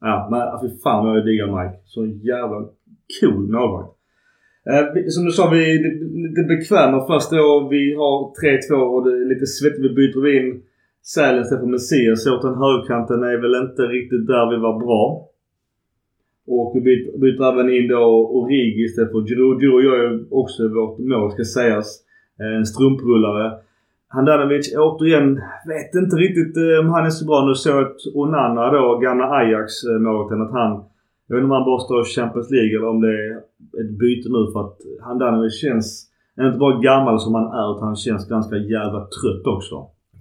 Ja, men fy fan vad jag diggar Mike. Så jävla cool målvakt. Eh, som du sa, vi är lite- bekväma först då. Vi har 3-2 och det är lite svettigt. Vi byter in Sälen istället för Messias. Åt den högerkanten är väl inte riktigt där vi var bra. Och vi byter, byter även in då Origi istället för Giroud. Giroud gör ju också vårt mål ska sägas. Eh, en strumprullare. Handanovic återigen, vet inte riktigt eh, om han är så bra. Nu såg jag att Onana då, gamla Ajax-målvakten, att han... Jag vet inte om han bara står i Champions League eller om det är ett byte nu för att Handanovic känns... Han är inte bara gammal som han är utan han känns ganska jävla trött också.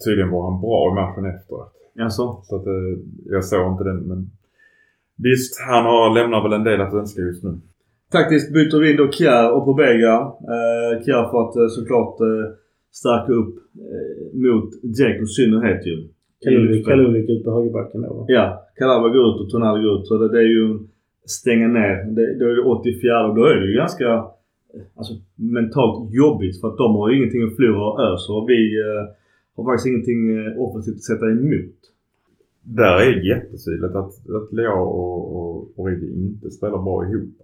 Tydligen var han bra i matchen efteråt. Alltså, Så att eh, jag såg inte den men... Visst, han har, lämnar väl en del att önska just nu. Taktiskt byter vi in då Kjär och Pobega. Eh, Kjär för att eh, såklart eh, stärka upp eh, mot Dzeko i synnerhet ju. Kalulvik ut på högerbacken då va? Ja, Calabria går ut och Tonali går ut. Så det, det är ju stänga ner. Det, då är det 84 och då är det ju ganska alltså, mentalt jobbigt för att de har ju ingenting att förlora och ösa och vi eh, har faktiskt ingenting eh, offensivt att sätta emot. Där är det jättetydligt att, att Leao och, och Origi inte spelar bra ihop.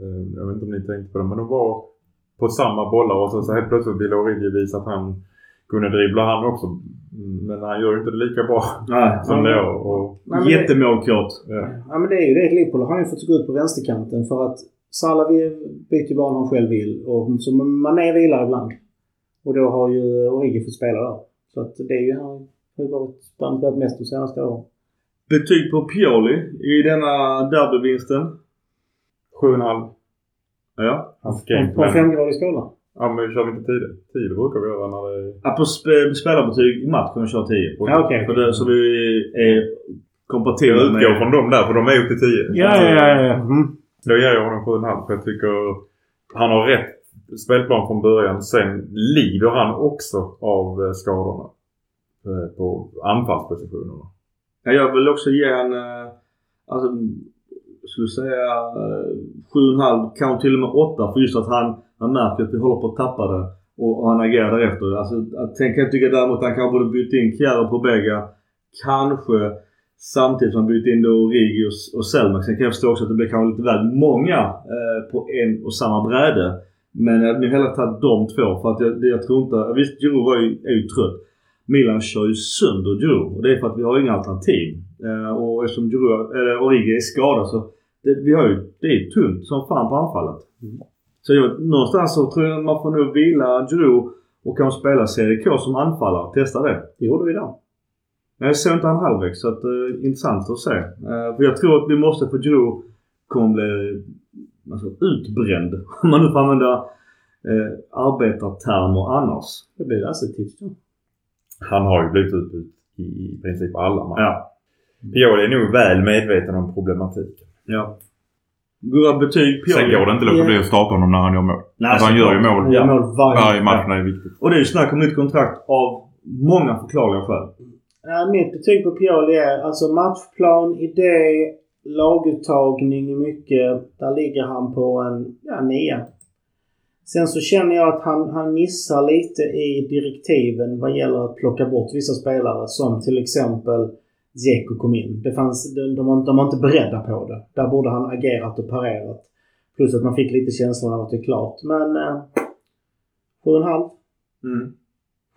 Eh, jag vet inte om ni tänkte på det men de var på samma bollar och så, så helt plötsligt ville Origi visa att han kunde dribbla han också. Men han gör inte det lika bra Nej, som Leao. Och, Nej, men det- Jättemålkåt. ja. Ja men det är ju det. Liverpool har ju fått gå ut på vänsterkanten för att Salah vi- byter ju bara när han själv vill. Och så Mané vilar ibland. Och då har ju Origi fått spela där. Så att det är ju, han har varit spelat mest de senaste åren. Betyg på Pioli i denna derbyvinsten? 7,5. Ja. Hans På en femgradig skala. Ja men kör vi inte 10? 10 det brukar vi göra när det är... ja på sp- spelarbetyg i matchen kör 10. Ja, okej. För det, så vi är Jag kompatibla utgår från dem där för de är upp till 10. Ja, ja, ja. ja. Mm. Då ger jag honom 7,5 för jag tycker han har rätt spelplan från början. Sen lider han också av eh, skadorna. eh, På anfallspositionerna. Ja, jag vill också ge en, eh, alltså, skulle säga eh, 7,5, kanske till och med 8 för just att han, han märker att vi håller på att tappa det och, och han agerar därefter. Alltså, sen kan jag tycka däremot att han kanske borde bytt in Kjär på bägge. Kanske samtidigt som han bytt in då Origi och, och Selmak. Sen kan jag förstå också att det blir kanske lite väl många eh, på en och samma bräde. Men jag hade nog hellre tagit de två för att jag, jag tror inte... Visst, Giroud ju, är ju trött. Milan kör ju sönder Giroud och det är för att vi har inga alternativ. Eh, och eftersom Giroud, eller Origi är skadad så det, vi har ju, det är tunt som fan på anfallet. Mm. Så jag, någonstans så tror jag att man får nog vila Giroud och kanske spela CDK som anfallare. Testa det. Det gjorde vi idag. Jag såg inte han halvvägs så att, eh, intressant att se. Eh, för jag tror att vi måste för Giroud kommer bli alltså, utbränd. Om man nu får använda eh, arbetartermer annars. Det blir Lasse-tips då. Han har ju blivit utbytt i, i princip alla matcher. Ja. Pioli är nog väl medveten om problematiken. Ja. Goda betyg Pioli. Sen går det inte att låta bli att starta honom när han gör mål. Nej, alltså han gör ju mål. Han gör mål varje, Varje match är viktigt. Och det är ju snack om nytt kontrakt av många förklarliga skäl. Ja, mitt betyg på Pioli är alltså matchplan, idé, laguttagning i mycket. Där ligger han på en ja, nia. Sen så känner jag att han, han missar lite i direktiven vad gäller att plocka bort vissa spelare som till exempel Dzeko kom in. Det fanns, de, de, var, de var inte beredda på det. Där borde han agerat och parerat. Plus att man fick lite känslan av att det är klart. Men... Eh, 7,5. Mm.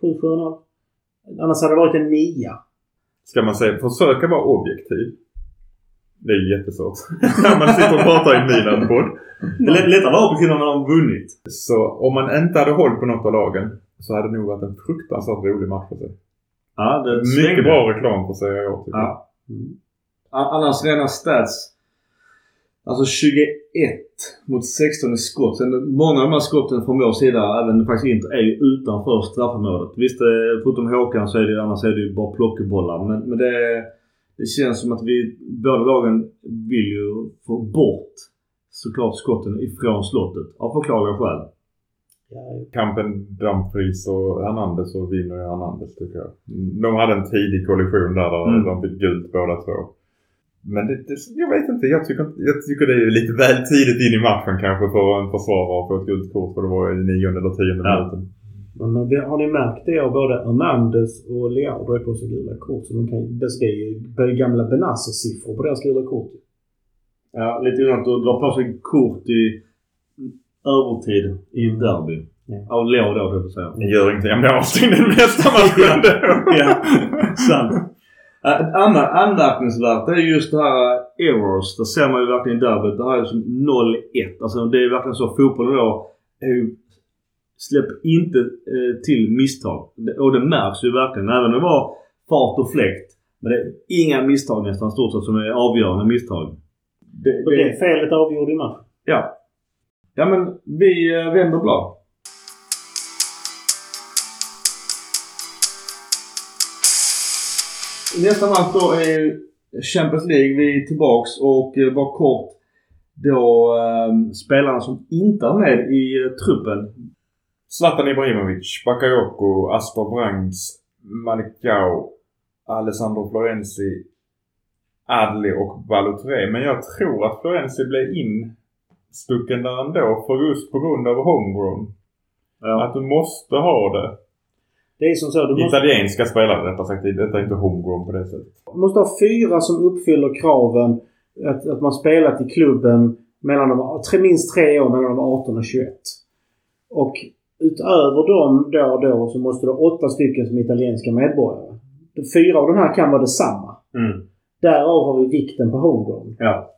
7, 7,5. Annars hade det varit en nia. Ska man säga försöka vara objektiv. Det är jättesvårt. När man sitter och pratar i Milan-podd. Det är lättare att vara objektiv när man har vunnit. Så om man inte hade hållit på något av lagen så hade det nog varit en fruktansvärt rolig match för sig. Ja, det Mycket bra reklam för Serie A tycker jag. Ja. A- Annars rena stats. Alltså 21 mot 16 i skott. Sen många av de här skotten från vår sida, även faktiskt inte, är ju utanför straffområdet. Visst, eh, förutom Håkan så är det annars är det ju bara plockbollar. Men, men det, det känns som att vi, båda lagen vill ju få bort såklart skotten ifrån slottet. Av förklarliga skäl. Kampen Dumfries och Hernandez så vinner ju Hernandez tycker jag. De hade en tidig kollision där, där Mm. de fick gult båda två. Men det, det, jag vet inte. Jag tycker, jag tycker det är lite väl tidigt in i matchen kanske för en försvarare att få ett gult kort för det var i nionde eller tionde Ja. minuten. Men har ni märkt det av både Hernandez och Leao drar på sig gula kort. Så de kan, det är ju gamla Benasser-siffror på deras gula kort. Ja, lite onödigt att dra på sig kort i övertid i ett derby. Ja. Av Leo då, det vill säga. Det gör ingenting. Jag blir avstängd i nästa match ändå. ja, sant. Ett annat anmärkningsvärt det är just det här errors. Det ser man ju verkligen i derbyt. Det här är liksom 0-1. Alltså det är verkligen så. Fotbollen då är ju, Släpp inte eh, till misstag. Det- Och det märks ju verkligen. Även om det var fart och fläkt. Men det är inga misstag nästan stort sett som är avgörande misstag. Det, Och det felet avgjorde i matchen. Ja. Ja men vi eh, vänder blad. Nästa match då är Champions League. Vi är tillbaks och eh, bara kort då eh, spelarna som inte är med i eh, truppen. Zlatan Ibrahimovic, Bakayoko, Asper Brangs, Malikao, Alessandro Florenzi, Adli och Balotelli. Men jag tror att Florenzi blev in instucken där ändå för just på grund av homegrown. Ja. Att du måste ha det. Det är som så. Du måste, Italienska spelare rättare sagt. Detta är inte homegrown på det sättet. du måste ha fyra som uppfyller kraven. Att, att man spelat i klubben mellan de, tre, minst tre år mellan de 18 och 21. Och utöver dem då och då så måste du ha åtta stycken som italienska medborgare. Fyra av de här kan vara detsamma. Mm. Därav har vi vikten på homegrown. Ja.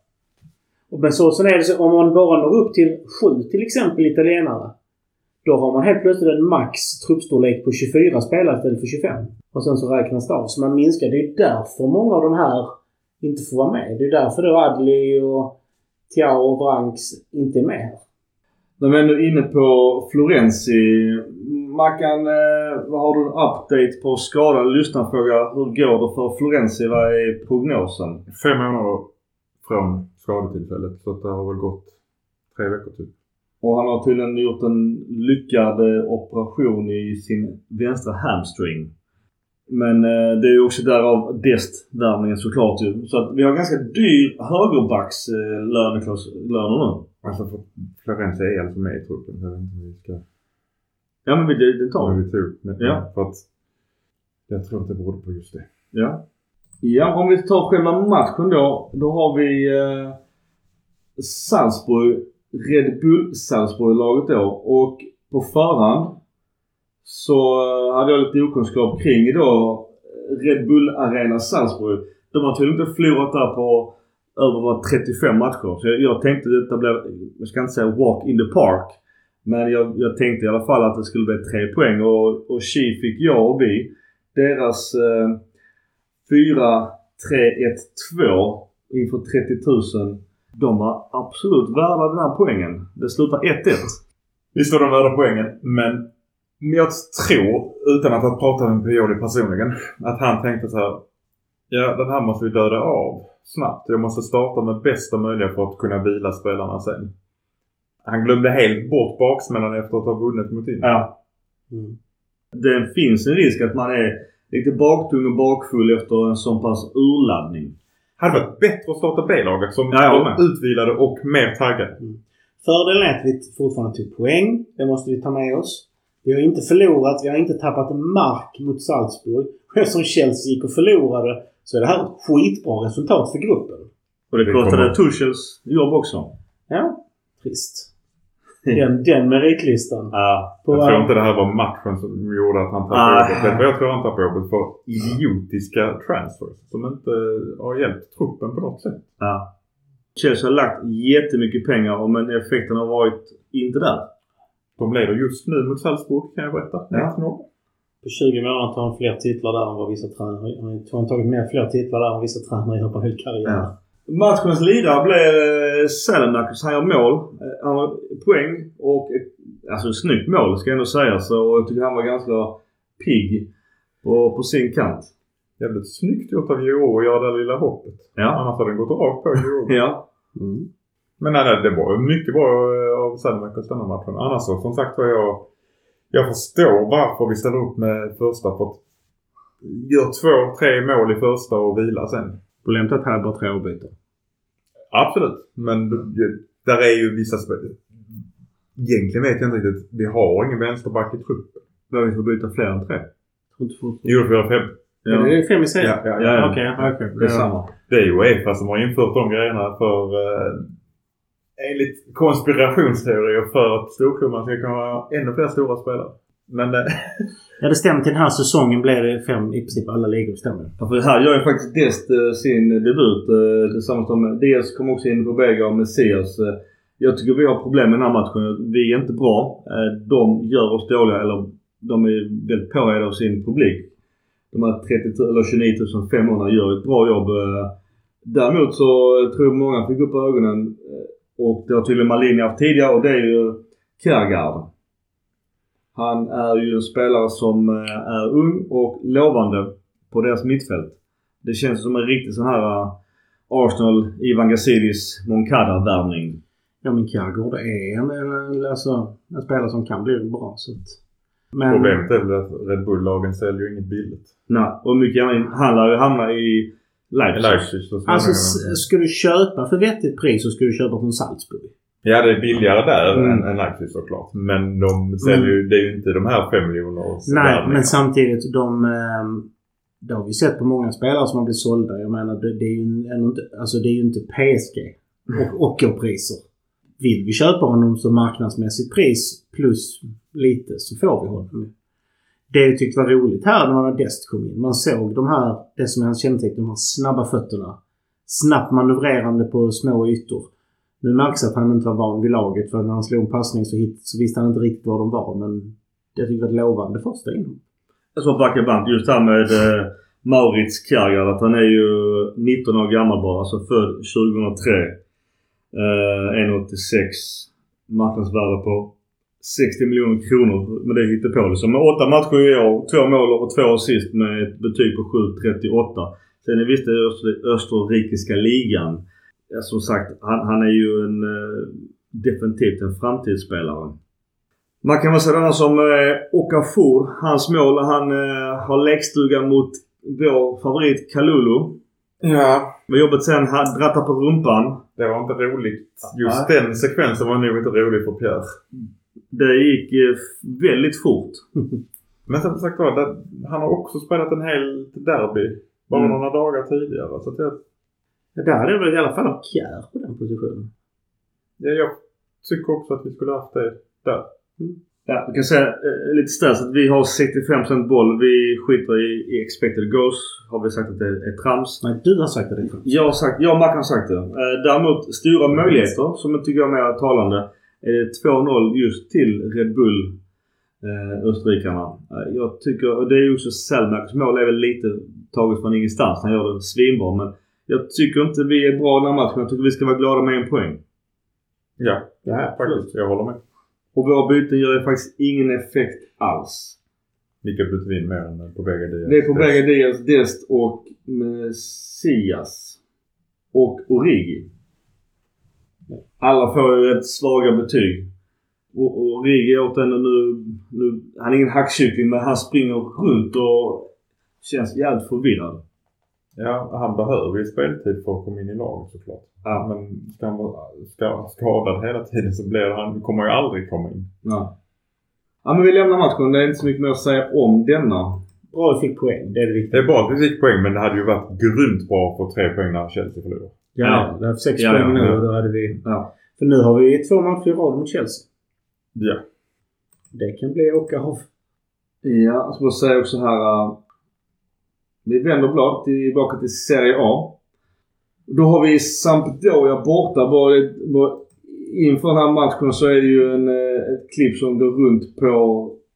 Och Men så, sen är det så om man bara når upp till sju till exempel italienare. Då har man helt plötsligt en max truppstorlek på 24 spelare istället för 25. Och sen så räknas det av. Så man minskar. Det är därför många av de här inte får vara med. Det är därför då Adli och Tiao och Branks inte är med här. När vi är nu inne på Florenzi. Mackan, eh, vad har du en update på skadan? Lyssnarfråga. Hur går det för Florenzi? Vad är prognosen? Fem månader från skadetillfället. Så att det har väl gått tre veckor typ. Och han har tydligen gjort en lyckad eh, operation i sin vänstra hamstring. Men eh, det är ju också därav destvärvningen såklart ju. Så att vi har ganska dyr högerbacks eh, löner nu. Alltså för Florenzi är alltså med i truppen. Jag vet inte om vi ska Ja men vi, det, tar ta vi. vi tog. Men, Ja. För att jag tror att det berodde på just det. Ja. Ja, om vi tar själva matchen då. Då har vi eh, Salzburg, Red Bull Salzburg-laget då. Och på förhand så eh, hade jag lite okunskap kring då eh, Red Bull Arena Salzburg. De har tydligen inte förlorat där på över 35 matcher. Så jag, jag tänkte att detta blev, jag ska inte säga walk in the park. Men jag, jag tänkte i alla fall att det skulle bli tre poäng och, och Chi fick jag och vi. Deras eh, 4-3-1-2 inför 30 000. De var absolut värda den här poängen. Det slutar 1-1. Visst var de värda poängen, men jag tror, utan att ha pratat med Pioli personligen, att han tänkte så här. Ja, den här måste vi döda av. snabbt. Jag måste starta med bästa möjliga för att kunna vila spelarna sen. Han glömde helt bort baksmällan efter att ha vunnit mot Inter. Ja. Mm. Det finns en risk att man är lite baktung och bakfull efter en sån pass urladdning. Hade varit bättre att starta B-laget som Ja, med. utvilade och mer taggade. Fördelen är att vi fortfarande tog poäng. Det måste vi ta med oss. Vi har inte förlorat. Vi har inte tappat mark mot Salzburg. Och Eftersom Chelsea gick och förlorade så är det här ett skitbra resultat för gruppen. Och det, kostade Tuchels jobb också. Ja, trist. Den, den meritlistan. Ja. Jag tror inte det här var matchen som gjorde att han tappade Ah. jobbet. Vad jag tror han tappade jobbet? För idiotiska transfers som inte har hjälpt truppen på något sätt. ja. Chelsea har lagt jättemycket pengar men effekten har varit inte där. De leder just nu mot Salzburg kan jag berätta. Ja. 1-0. På 20 månader tar han fler titlar där än vad vissa tränare Han har tagit mer fler titlar där än vissa tränare gör på en hel karriär. Ja. Matchens lirare blev eh, Selemakers. Han gör mål. Eh, Han har poäng och ett, alltså ett snyggt mål ska jag ändå säga. Så jag tycker han var ganska pigg på, på sin kant. Jävligt snyggt gjort av Gio att göra det lilla hoppet. Ja. Annars hade den gått rakt på Gio. Ja. Mm. Men nej, nej, det var mycket bra eh, av Selmakers denna matchen. Annars så, som sagt var jag... Jag förstår varför vi ställer upp med första. För att gör två, tre mål i första och vila sen. Problemet är att här är bara tre avbytare. Absolut. Men där är ju vissa spel. Egentligen vet jag inte riktigt. Vi har ingen vänsterback i truppen. Behöver vi få byta fler än tre? Jo, vi har fem. Ja. Det är fem i serien? Ja, ja, Ja, ja. Okej, okej. Det är samma. Det är ju Uefa som har infört de grejerna för eh, enligt konspirationsteorier för att storklubbarna ska kunna ha ännu fler stora spelare. Men eh, Ja, det stämmer. Till den här säsongen blir det fem i princip alla ligor. Stämmer. Ja, för här gör ju faktiskt Dest eh, sin debut eh, tillsammans med Diaz kom också in på Bega och Messias. Jag tycker vi har problem med den här matchen. Vi är inte bra. De gör oss dåliga eller de är väldigt påhejade av sin publik. De här 30 000 eller 29 500 gör ett bra jobb. Däremot så tror jag många fick upp ögonen och det har tydligen Malini haft tidigare och det är ju Kjærgaard. Han är ju en spelare som eh, är ung och lovande på deras mittfält. Det känns som en riktig sån här uh, Arsenal, Ivan Gazidis, Moncada-värvning. Ja, men Kjærgaard är en, en, alltså, en spelare som kan bli bra. Så att, men, problemet är väl att Red Bull-lagen säljer ju inget billigt. Nej, och mycket gärna, han lär ju hamna i Leipzig. Leipzig. Alltså, ska du köpa för vettigt pris så ska du köpa från Salzburg. Ja, det är billigare där Mm. än, än Leipzig såklart. Men de säljer ju, det är ju inte de här fem miljoner Nej, men samtidigt de... ehm, Det har vi sett på många spelare som har blivit sålda. Jag menar, det, det är ju ändå inte, alltså det är ju inte PSG och ockerpriser. Vill vi köpa honom så marknadsmässigt pris plus lite så får vi honom. Det jag tyckte var roligt här när Dest kom in. Man såg de här, det som är hans kännetecken, de här snabba fötterna. Snabbt manövrerande på små ytor. Nu märks att han inte var van vid laget för när han slog en passning så, hit, så visste han inte riktigt var de var. Men det tyckte jag var ett lovande första inhopp. Jag sa backa band just här med eh, Maurits Kjærgaard. Att han är ju 19 år gammal bara. Alltså född 2003. Eh, 1,86. Marknadsvärde på 60 miljoner kronor. Men det hittar på det. Så med åtta matcher i år, två mål och två assist med ett betyg på 7,38. Sen är visst det österrikiska ligan. Ja, som sagt, han, han är ju en eh, definitivt en framtidsspelare. Man kan väl säga denna som eh, Okafor. Hans mål han eh, har lekstuga mot vår favorit Kalulu. Ja. Med jobbet sen han drattar på rumpan. Det var inte roligt. Just Nej. den sekvensen var nog inte rolig för Pierre. Det gick eh, väldigt fort. Men som sagt var, han har också spelat en hel derby. Bara Mm. några dagar tidigare. Så att jag, Ja, Där hade jag väl i alla fall Kjär på den positionen. ja, jag tycker också att vi skulle haft det där. Ja, jag kan säga eh, lite stress att vi har 65% boll. Vi skiter i, i expected goals. Har vi sagt att det är trams. Nej, du har sagt det. Jag har sagt, jag och Mackan har sagt det. Eh, däremot stora möjligheter som jag tycker är mer talande. Är det 2-0 just till Red Bull eh, österrikarna. Eh, jag tycker, och det är ju också Selmaks mål är väl lite taget från ingenstans. Han gör det svinbra men jag tycker inte vi är bra i den här matchen. Jag tycker vi ska vara glada med en poäng. Ja, Ja, faktiskt. Jag håller med. Och våra byten gör ju faktiskt ingen effekt alls. Vilka byter vi in mer än på bägge Diaz? Det är på Bega Diaz, Dest och Messias. och Origi. Alla får ju rätt svaga betyg. Och, Origi återigen nu, nu... Han är ingen hackkyckling men han springer runt och känns jävligt förvirrad. Ja, han behöver ju speltid för att komma in i laget såklart. Ja. Men ska han vara ska, skadad hela tiden så blir han, kommer ju aldrig komma in. Ja. Ja men vi lämnar matchen. Det är inte så mycket mer att säga om denna. Bra vi fick poäng. Det är det Det viktiga. är bra att vi fick poäng men det hade ju varit grymt bra att få tre poäng när Chelsea förlorade. Ja, det är sex Ja, poäng ja, nu ja. då hade vi... Ja. För nu har vi två matcher i rad mot Chelsea. Ja. Det kan bli åka av. Ja, jag ska bara säga också här. Vi vänder blad tillbaka till Serie A. Då har vi Sampdoria borta. Bara, bara inför den här matchen så är det ju en, eh, ett klipp som går runt på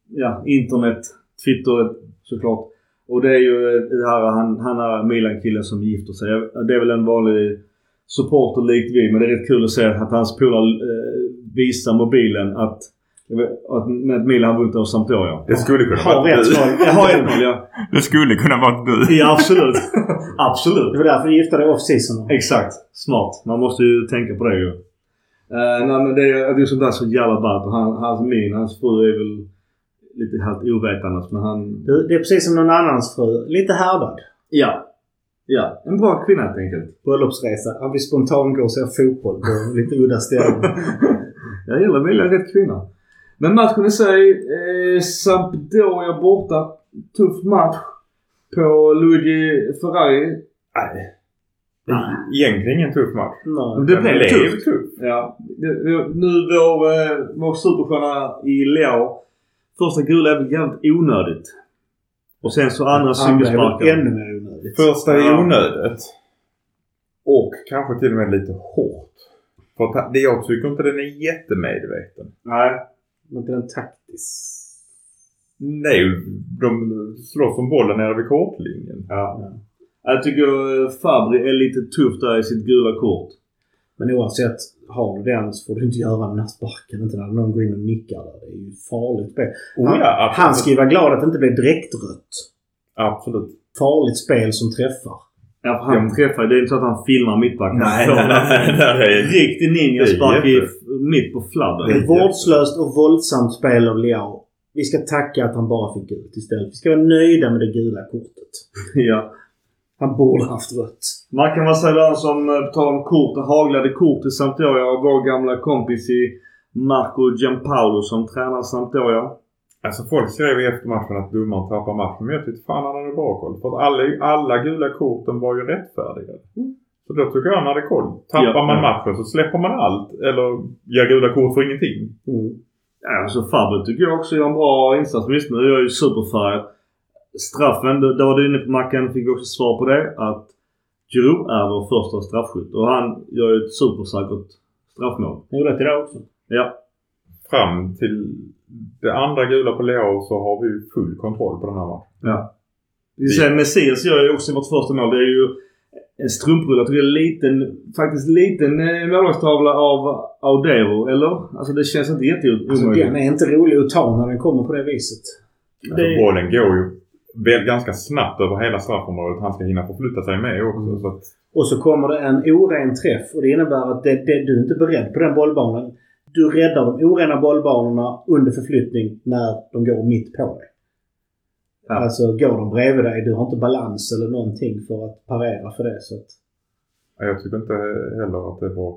ja, internet, Twitter såklart. Och det är ju eh, det här, han, han är Milan-killen som gifter sig. Det är väl en vanlig supporter likt vi. Men det är rätt kul att se att hans polare eh, visar mobilen att med Milan vunnit över Sampdoria. Det skulle kunna Har vara rätt du. Jag har ett mål, ja. Det skulle kunna vara du. Ja, absolut. absolut. Det var därför vi gifte dig off-season. Exakt. Smart. Man måste ju tänka på det ju. Uh, nej men det är, det är sånt där så jävla ballt. Och Han, hans min, hans fru är väl lite halvt ovetandes men han... Det, det är precis som någon annans fru. Lite härdad. Ja. Ja. En bra kvinna helt enkelt. Bröllopsresa. Han vill spontant gå och se fotboll på lite udda ställen. Jag gillar välja rätt kvinna. Men matchen i sig. Eh, Sampdoria borta. Tuff match. På Luigi Ferrari. Nej. Egentligen ingen tuff match. Nej. Det blev tufft. tufft. Ja. Nu vår, eh, vår superstjärna i Leao. Första gula är väl jävligt onödigt. Och sen så andra väl ännu mer onödigt. Första är onödigt. Och kanske till och med lite hårt. För jag tycker inte den är jättemedveten. Nej. Men inte den taktisk. Nej, de slåss om bollen nere vid kortlinjen. Ja. Jag tycker eh, Fabri är lite tuff där i sitt gula kort. Men oavsett, har du den så får du inte göra den här sparken. Inte när någon går in och nickar där. Det är ju farligt spel. Oh, Han, ja, absolut. han ska ju vara glad att det inte blev direktrött. Absolut. Farligt spel som träffar. Ja, för han träffar Det är inte så att han filmar mittbacken. Nej, nej, nej, nej. Riktig ninjaspark Det mitt på flabben. Ett vårdslöst och våldsamt spel av Leao. Vi ska tacka att han bara fick gult istället. Vi ska vara nöjda med det gula kortet. Ja. Han borde haft rött. Man kan väl säga där som eh, på tal om kort. Det haglade kort i Sampdoria och vår gamla kompis i Marco Giampaolo som tränar Sampdoria. Alltså folk skrev i eftermatchen att domaren tappar matchen. Men jag tyckte fan han hade bra koll. För att alla, alla gula korten var ju rättfärdiga. Så då tycker jag han hade koll. Tappar Ja, man matchen så släpper man allt. Eller ger gula kort för ingenting. Mm. Ja, alltså Fabri tycker jag också gör en bra insats. Visst, nu är jag ju superfärgad. Straffen, där var du inne på Mackan. Fick också svar på det. Att Giroud är vår första straffskytt. Och han gör ju ett supersäkert straffmål. Han gjorde det idag också. Ja. Fram till det andra gula på Leo så har vi ju full kontroll på den här matchen. Ja. Vi säger Messias gör ju också vårt första mål. Det är ju en strumprulle. Jag tycker det är en liten, faktiskt liten eh, målvaktstavla av Audero. Eller? Alltså det känns inte jätteomöjligt. Alltså, den är inte rolig att ta när den kommer på det viset. Alltså, Det- bollen går ju väl ganska snabbt över hela straffområdet. Han ska hinna förflytta sig med också. Mm. Så att, Och så kommer det en oren träff och det innebär att det, det, du är inte beredd på den bollbanan. Du räddar de orena bollbanorna under förflyttning när de går mitt på dig. Ja. Alltså går de bredvid dig, du har inte balans eller någonting för att parera för det. Så att, ja, jag tycker inte heller att det var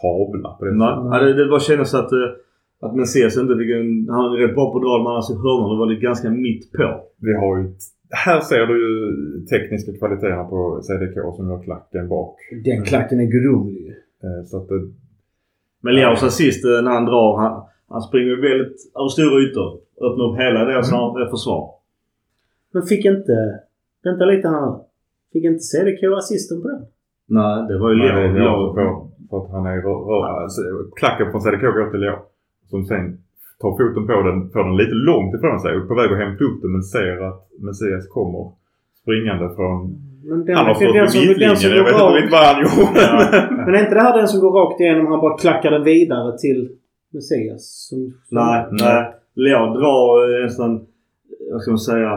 tavla på det Nej, ja, det, det bara kändes att, eh, att Messias inte fick en... Han är rätt bra på att dra men annars i hörnan. Det var lite ganska mitt på. Vi har ju... Här ser du ju tekniska kvaliteterna på CDK som gör klacken bak. den klacken är gudomlig. Eh, Så att det, Men Leos assist eh, när han drar. Han, han springer väldigt över stora ytor. Öppnar upp hela deras mm. försvar. Men fick inte... Vänta lite här. Fick inte CDK assisten på den? Nej, det var ju Leo. Leo för, Leo. för att han är rö- rö- alltså, Klacken från CDK går till Leo. Som sen tar foten på den, får den lite långt ifrån sig och på väg att hämta upp den men ser att Messias kommer springande från... Men den, Han har stått på den mittlinjen. Jag vet inte riktigt vad han gjorde. Ja. Men är inte det här den som går rakt igenom han bara klackar den vidare till Messias? Som, som, Nej, nej. Leo drar eh, nästan... Vad ska man säga?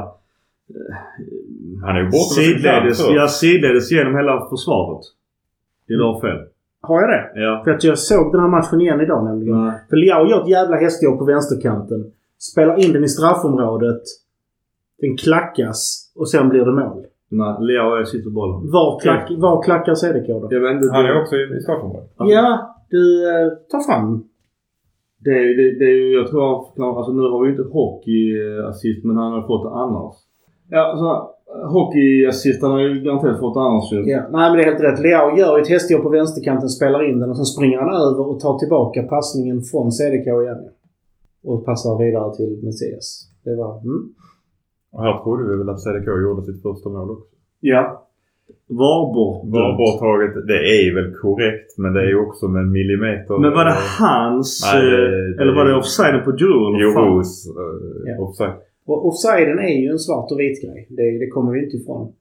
Han är ju borta Sidledes, ja, sidledes genom hela försvaret. Du har fel. Har jag det? Ja. För att jag såg den här matchen igen idag nämligen. Nej. För Liao gör ett jävla hästjobb på vänsterkanten. Spelar in den i straffområdet. Den klackas och sen blir det mål. Nej, är sist på bollen. Var, klack, var klackar CDK då? Jag vet inte. Han är också i, i straffområdet. Ja, du eh, tar fram. Det, är- det, det är ju, jag tror han förklarar, alltså nu har vi inte hockeyassist men han har fått det annars. Ja, alltså hockeyassist han har ju garanterat fått det annars ju. Ja. Nej men det är helt rätt. Liao gör ju ett hästjobb på vänsterkanten, spelar in den och sen springer han över och tar tillbaka passningen från CDK igen. Och passar vidare till Messias. Det var... Mm. Och här trodde vi väl att CDK gjorde sitt första mål också. Ja. Var bort. Var borttaget, det är väl korrekt men det är ju också med millimeter. Men var det hans... Nej, det- eh, det- eller var det offsiden på Djurgården? Joros uh, Ja. offside. Och offsiden är ju en svart och vit grej. Det, det kommer vi inte ifrån.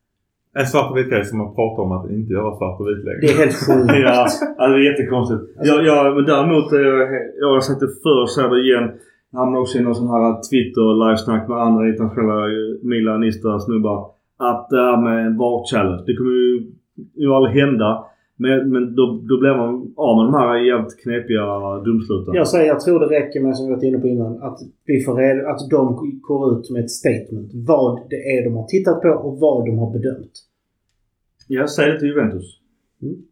En svart och vit grej som man pratar om att inte göra svart och vit längre. Det är helt sjukt. ja, alltså, det är jättekonstigt. Alltså- jag, jag, men däremot, är jag, jag har sagt det förr, säger det igen. Hamnar också i någon sån här Twitter-livesnack med andra internationella eh, milanister-snubbar. Att det här med VAR-challenge, det kommer ju, ju aldrig hända. Men, men då, då blir man av med de här jävligt knepiga domsluten. Jag säger, jag tror det räcker med, som vi varit inne på innan, att vi får reda, att de går ut med ett statement. Vad det är de har tittat på och vad de har bedömt. Jag säger det till Juventus. Mm.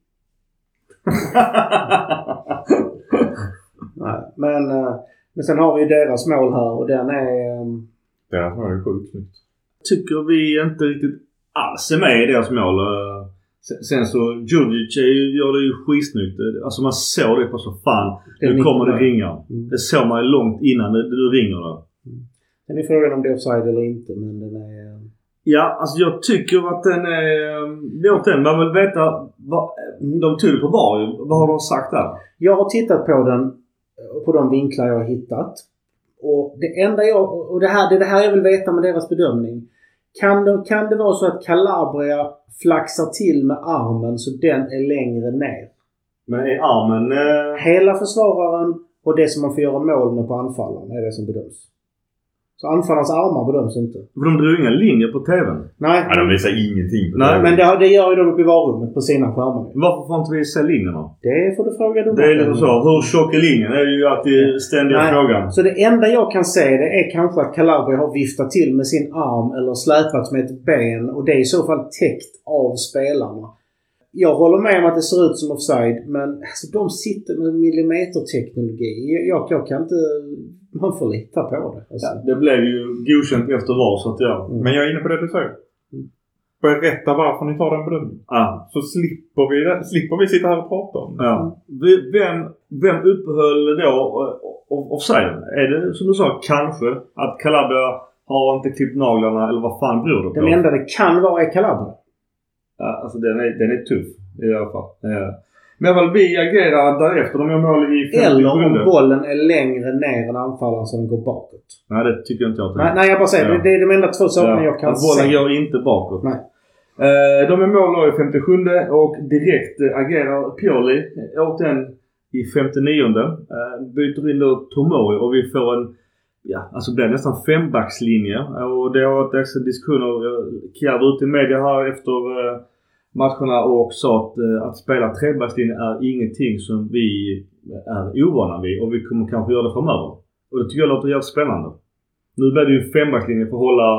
Nej, men, eh, men sen har vi ju deras mål här och den är... eh, Deras mål är sjukt snyggt. Tycker vi inte riktigt alls är med i deras mål. Eh, Sen, så, Djurdjic är ju- gör det ju skitsnyggt. Eh, Alltså man såg det på så fan. Nu kommer det ringar. Mm. Det såg man ju långt innan det, det ringer det. Sen är frågan om det är offside eller inte, men den är... eh, Ja, alltså jag tycker att den är... eh, Låt den. Man vill veta vad... De tog det på VAR. Vad har de sagt där? Jag har tittat på den, på de vinklar jag har hittat. Och det enda jag... Och det här, det det här jag vill veta med deras bedömning. Kan det, kan det vara så att Calabria flaxar till med armen så den är längre ner? Men är armen... Eh, Hela försvararen och det som man får göra mål med på anfallaren är det som bedöms. Så anfallarens armar bedöms inte. för de drog inga linjer på TVn. Nej, Ja, de visar ingenting på Nej, det. men det, det gör ju de uppe i varummet på sina skärmar. Varför får inte vi se linjerna? Det får du fråga Det är liksom så. Hur tjock är linjen? Det är ju alltid ständiga Nej. frågan. Så det enda jag kan se det är kanske att Calabria har viftat till med sin arm eller släpat med ett ben och det är i så fall täckt av spelarna. Jag håller med om att det ser ut som offside men alltså, de sitter med millimeterteknologi. Jag, jag kan inte... Man får lita på det. Alltså. Ja, det blev ju godkänt efter VAR så att ja. Men jag är inne på det du säger. Berätta varför ni tar den bedömningen. ja. Så slipper vi, slipper vi sitta här och prata om det. Ja. Vem, vem uppehöll då off- offsiden? Är det som du sa kanske att Calabria har inte klippt naglarna eller vad fan beror det på? Den enda det kan vara är Calabria. Ja, alltså den är, den är tuff i alla fall. Ja. Men fall vi agerar därefter. De gör mål i 57. Eller om bollen är längre ner än anfallaren så den går bakåt. Nej det tycker inte jag att den Nej, nej jag bara säger Ja. det, det är de enda två sakerna jag kan att bollen se. går inte bakåt. Nej. Eh, de är mål då i 57 och direkt eh, agerar Pioli åt den i 59 uh, Byter in då Tomori och vi får en Ja, alltså det blir nästan fembackslinje. Och det har varit extra diskussioner. eh, Kjär var ute i media här efter eh, matcherna och sa att, eh, att spela trebackslinje är ingenting som vi är ovana vid och vi kommer kanske göra det framöver. Och det tycker jag låter jävligt spännande. Nu blir det ju fembackslinje för att hålla,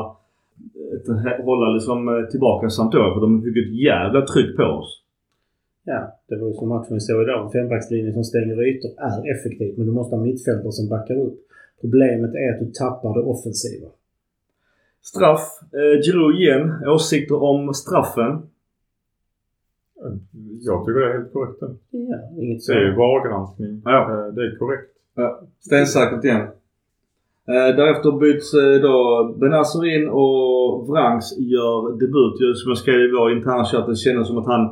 ett- hålla liksom eh, tillbaka Sampdoria för de fick ett jävla tryck på oss. Ja, det var ju som matchen vi såg idag. En fembackslinje som stänger ytor är effektiv men du måste ha mittfältare som backar upp. Problemet är att du tappar det offensiva. Straff. Eh, Giroud igen. Åsikter om straffen. Jag tycker det är helt korrekt. det. Ja, inget Det är ju. VAR-granskning. Ja. Eh, Det är korrekt. Stensäkert igen. Eh, därefter byts eh, då Benazir in och Vrangs gör debut. Som jag skrev i vår interna chatt, det kändes som att han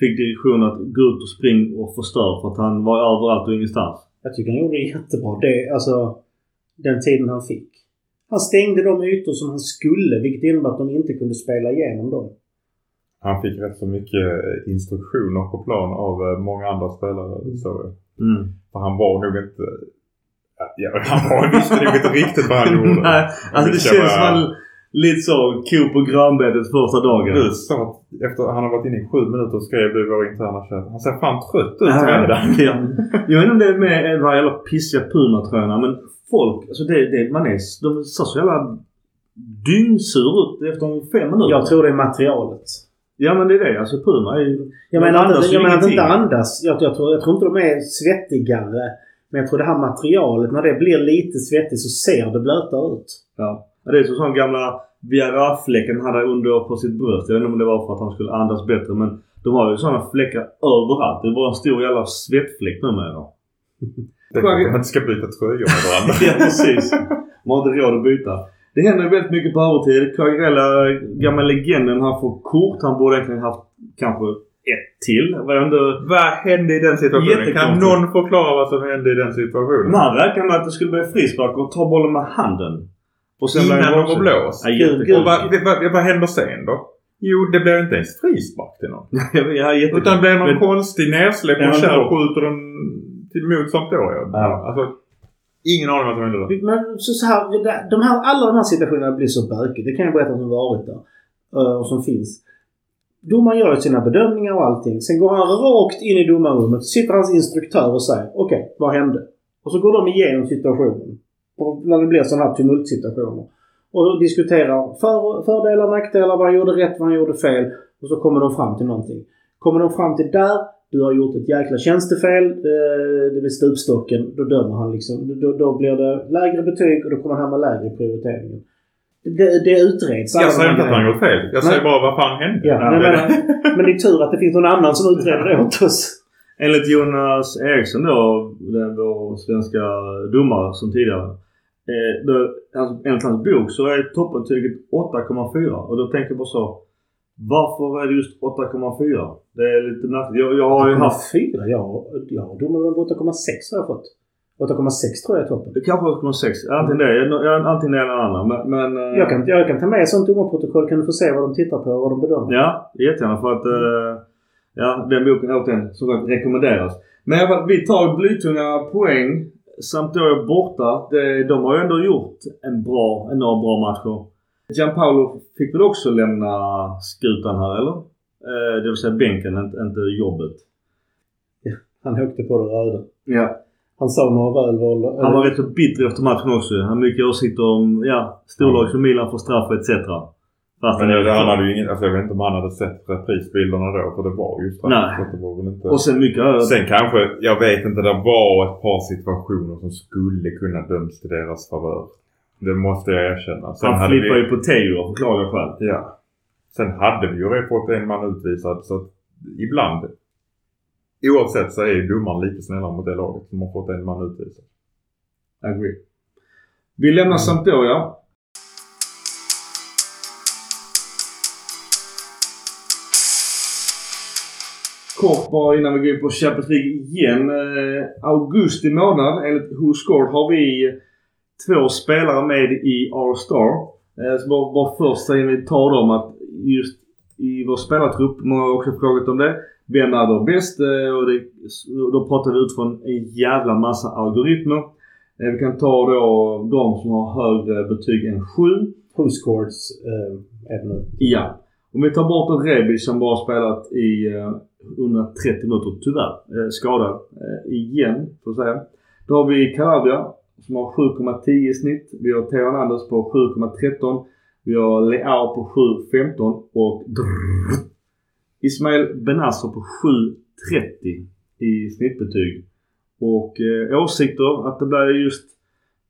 fick direktion att gå ut och springa och förstöra för att han var överallt och ingenstans. Jag tycker han gjorde det jättebra. Det, alltså, den tiden han fick. Han stängde de ytor som han skulle vilket innebär att de inte kunde spela igenom dem. Han fick rätt så mycket eh, instruktioner på plan av eh, många andra spelare. Så, Mm. för han var nog inte... Ja, han var, visste nog inte riktigt vad han gjorde. Nej, alltså det känns som han Lite så ko på grönbetet första dagen. Du sa att efter han har varit inne i sju minuter och skrev du i vår interna chatt. Han ser fan trött ut redan. ja. Jag vet inte om det är med här jävla pissiga Puma-tröjorna men folk, alltså det, det, man är, de ser så jävla dyngsur ut efter fem minuter. Jag tror det är materialet. Ja men det är det. Alltså Puma är ju... Jag menar, andas inte, jag menar att inte andas. Jag, jag, tror, jag tror inte de är svettigare. Men jag tror det här materialet, när det blir lite svettigt så ser det blötare ut. Ja. Det är som sån gamla Viagra-fläcken han hade under på sitt bröst. Jag vet inte om det var för att han skulle andas bättre men de har ju sådana fläckar överallt. Det är bara en stor jävla svettfläck numera. Det är för att man inte ska byta tröjor med varandra. ja precis. Man har inte råd att byta. Det händer väldigt mycket på övertid. Quagliarella, gamla legenden, han får kort. Han borde egentligen haft kanske ett till. Vad inte... Vad hände i den situationen? Kan någon förklara vad som hände i den situationen? Man räknade med att det skulle bli frispark och ta bollen med handen. Och sen Innan de var blåst? Ja, Gud, jättekonstigt. Och vad, vad, vad händer sen då? Jo, det blir inte ens frispark till någon. ja. Utan det blir någon Men- konstig nedsläpp och då- skjuter den mot Sampdoria. Ja. Alltså, ingen aning vad som hände då. Men så, så här, de här, alla de här situationerna blir så bökigt. Det kan jag berätta som varit där. Eh, och som finns. Domaren gör ju sina bedömningar och allting. Sen går han rakt in i domarrummet. Sitter hans instruktör och säger okej, vad hände? Och så går de igenom situationen. Och när det blir sådana här tumultsituationer. Och diskuterar för, fördelar, nackdelar, vad han gjorde rätt, vad han gjorde fel. Och så kommer de fram till någonting. Kommer de fram till där, du har gjort ett jäkla tjänstefel, eh, det blir stupstocken. Då dömer han liksom. Då, då blir det lägre betyg och då kommer han med lägre i prioriteringen. Det, det utreds. Jag säger inte att han gjort fel. Jag säger bara vad fan hände. Ja, men, men, men det är tur att det finns någon annan som utreder det åt oss. Enligt Jonas Eriksson då, den, vår svenska domare som tidigare. Eh, då, alltså, enligt hans bok så är toppbetyget 8,4 och då tänker jag bara så. Varför är det just 8,4? Det är lite märkligt. Jag, jag har ju haft 8,4? Ja, jag har domarna på 8,6 har jag fått. 8,6 tror jag är toppen. det kanske 8,6. Antingen det, ja, antingen det eller det andra. Men, men eh, Jag kan, jag kan ta med ett sånt domarprotokoll. Kan du få se vad de tittar på och vad de bedömer? Ja, jättegärna för att eh, ja, den boken återigen som sagt rekommenderas. Men fall, vi tar blytunga poäng. Samt då är borta. Det, de har ju ändå gjort en bra, en några bra matcher. Gianpaolo fick väl också lämna skutan här eller? Eh, det vill säga bänken, inte, inte jobbet. Han åkte på det röda. Ja. Han sa några välvalda... Han var rätt så bitter efter matchen också. Han har mycket åsikter om ja, storlag som Milan får straff etc. Fast Men jag, han hade ju ingen, alltså jag vet inte om han hade sett reprisbilderna då för det var ju straff. Nej. Så det var väl inte... Och sen mycket Sen kanske, jag vet inte, det var ett par situationer som skulle kunna döms till deras favör. Det måste jag erkänna. Sen Han flippar vi, ju på Teo av förklarliga skäl. Ja. Sen hade vi ju fått en man utvisad så att ibland, oavsett så är domaren lite snällare mot det laget som har fått en man utvisad. Agree. Vi lämnar Sampdoria. Kort bara innan vi går in på Champions League igen. Eh, augusti månad enligt Who Scored har vi två spelare med i All-Star. Eh, så bara, bara först innan vi tar dem att just i vår spelartrupp, många har också frågat om det. Vem är då bäst? Eh, och det, då pratar vi utifrån en jävla massa algoritmer. Eh, Vi kan ta då de som har högre betyg än 7. Who scores eh, det nu? Ja. Om vi tar bort en Rebic som bara spelat i eh, 130 minuter tyvärr. Eh, skadad. Eh, igen, får säga. Då har vi Calabria som har 7,10 i snitt. Vi har Theo Hernandez på 7,13. Vi har Leao på 7,15 och drrrr, Ismail Benasser på 7,30 i snittbetyg. Och eh, åsikter att det blir just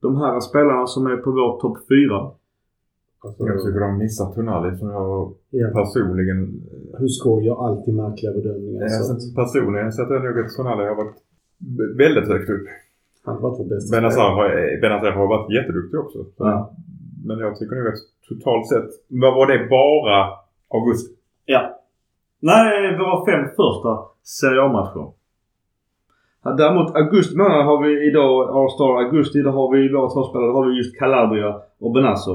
de här spelarna som är på vår topp 4. Alltså, Jag tycker de missar Tonali som jag ja. personligen... Score gör alltid märkliga bedömningar. Ja, så alltså, personligen så att jag nog att Tonali har varit väldigt högt upp. Han var vår bästa Benazer spelare. har, Benazer har varit jätteduktig också. Så, Ja. Men jag tycker nog att totalt sett, vad var det bara augusti? Ja. Nej, våra fem första Serie A-matcher. Däremot augusti månad har vi idag, All-Star augusti, då har vi våra två spelare. Då har vi just Calabria och Benazzo.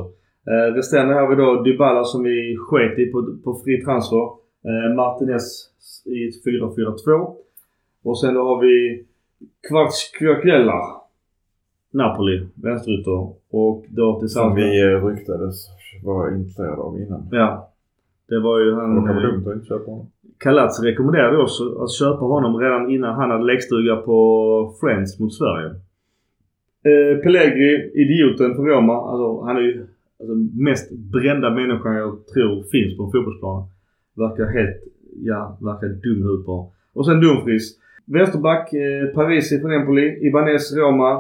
Eh, resterande har vi då Dybala som vi sket i på, på fri transfer. Eh, Martinez i ett 4-4-2. Och sen då har vi Kvaratskhelia. Napoli, vänsterytter. Och då Som tillsammans med... vi eh, ryktades var intresserad av innan. Ja. Det var ju han... Det kan vara eh, dumt att inte köpa honom. Kalatz rekommenderade oss att köpa honom redan innan han hade läggstuga på Friends mot Sverige. Eh, Pellegri, idioten för Roma. Alltså, han är ju alltså, mest brända människan jag tror finns på en fotbollsplan. Verkar helt, ja, verkar dum huvudet på. Och sen Dumfries. Vänsterback, eh, Parisi från Empoli. Ibanez, Roma.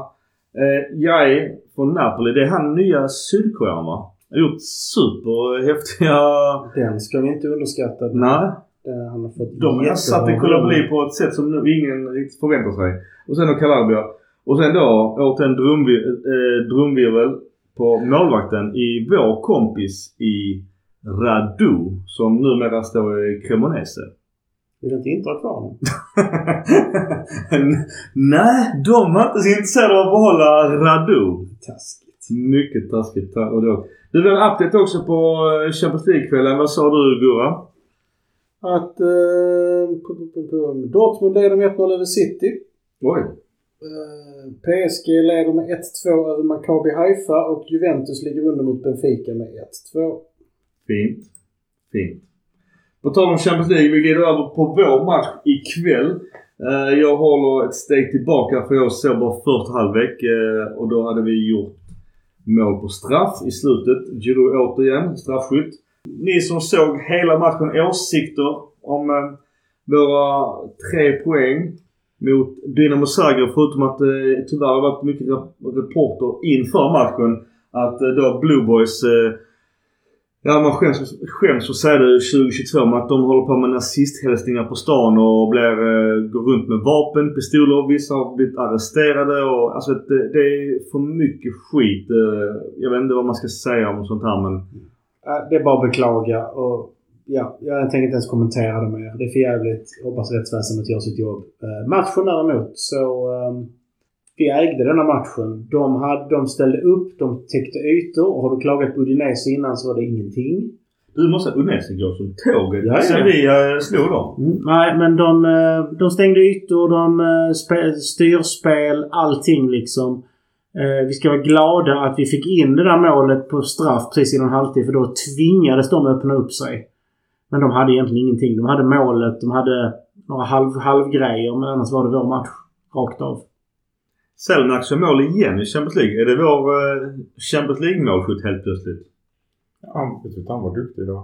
Eh, Jai från Napoli. Det är han nya sydkorean va? Har gjort superhäftiga... Den ska vi inte underskatta. Nej. Han har fått De har satt en kolabli på ett sätt som nu ingen riktigt förväntar sig. Och sen då Calabria. Och sen då åt en drumvir eh, drumvirvel på målvakten i vår kompis i Radu. Som numera står i Cremonese. Vill inte inte ha kvar? Nej, de var inte så intresserade av att behålla Radu. Taskigt. Mycket taskigt. Och då. Du, vi har en update också på eh, Champions League-kvällen. Vad sa du Gurra? Att eh. Dortmund leder med 1-0 över City. Oj. Eh, PSG leder med 1-2 över Maccabi Haifa och Juventus ligger under mot Benfica med 1-2. Fint. Fint. På tal om Champions League, vi glider över på vår match ikväll. Eh, jag håller ett steg tillbaka för jag såg bara första halvlek eh, och då hade vi gjort mål på straff i slutet. Giroud återigen, straffskytt. Ni som såg hela matchen, åsikter om eh, våra tre poäng mot Dynamo Zagreb förutom att det tyvärr har varit mycket reporter inför matchen att då Blue Boys Ja man skäms, skäms för att säga det 2022 med att de håller på med nazisthälsningar på stan och blir, eh, går runt med vapen, pistoler. Vissa har blivit arresterade och alltså det, det är för mycket skit. Eh, jag vet inte vad man ska säga om sånt här men det är bara att beklaga och ja, jag tänker inte ens kommentera det mer. Det är för jävligt. Hoppas rättsväsendet gör sitt jobb. Eh, matchen däremot så... Um vi ägde denna matchen. De, hade, de ställde upp, de täckte ytor och har du klagat på Udinese innan så var det ingenting. du måste ha Udinese går som tåget Ja, ja. sen vi eh, slog dem. Mm, nej, men de, eh, de stängde ytor, de eh, spe- styrspel, allting liksom. Eh, Vi ska vara glada att vi fick in det där målet på straff precis innan halvtid för då tvingades de öppna upp sig. Men de hade egentligen ingenting. De hade målet, de hade några halv, halvgrejer men annars var det vår match rakt av. Selnak gör mål igen i Champions League. Är det vår eh, Champions League-målskytt helt plötsligt? Ja, jag tyckte han var duktig idag.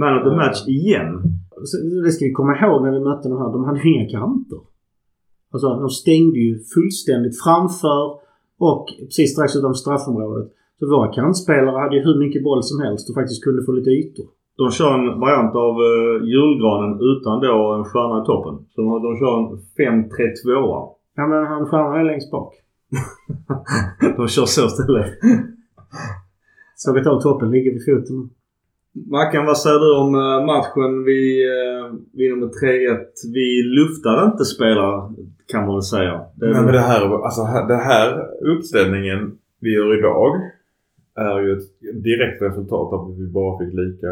Man of the match igen. Så Det ska vi komma ihåg när vi mötte de här. De hade inga kanter. Alltså de stängde ju fullständigt framför och precis strax utanför straffområdet. Så våra kantspelare hade ju hur mycket boll som helst och faktiskt kunde få lite ytor. De kör en variant av uh, julgranen utan då en stjärna i toppen. Så de, de kör en 5-3-2. Ja men han stjärnan är längst bak. de kör så istället. Såg att av toppen ligger vid foten. Mackan, vad säger du om eh, matchen? Vi uh, vinner med 3-1. Vi luftar inte spelare kan man väl säga. Det är Nej men det här, alltså det här uppställningen vi gör idag är ju ett direkt resultat av att vi bara fick lika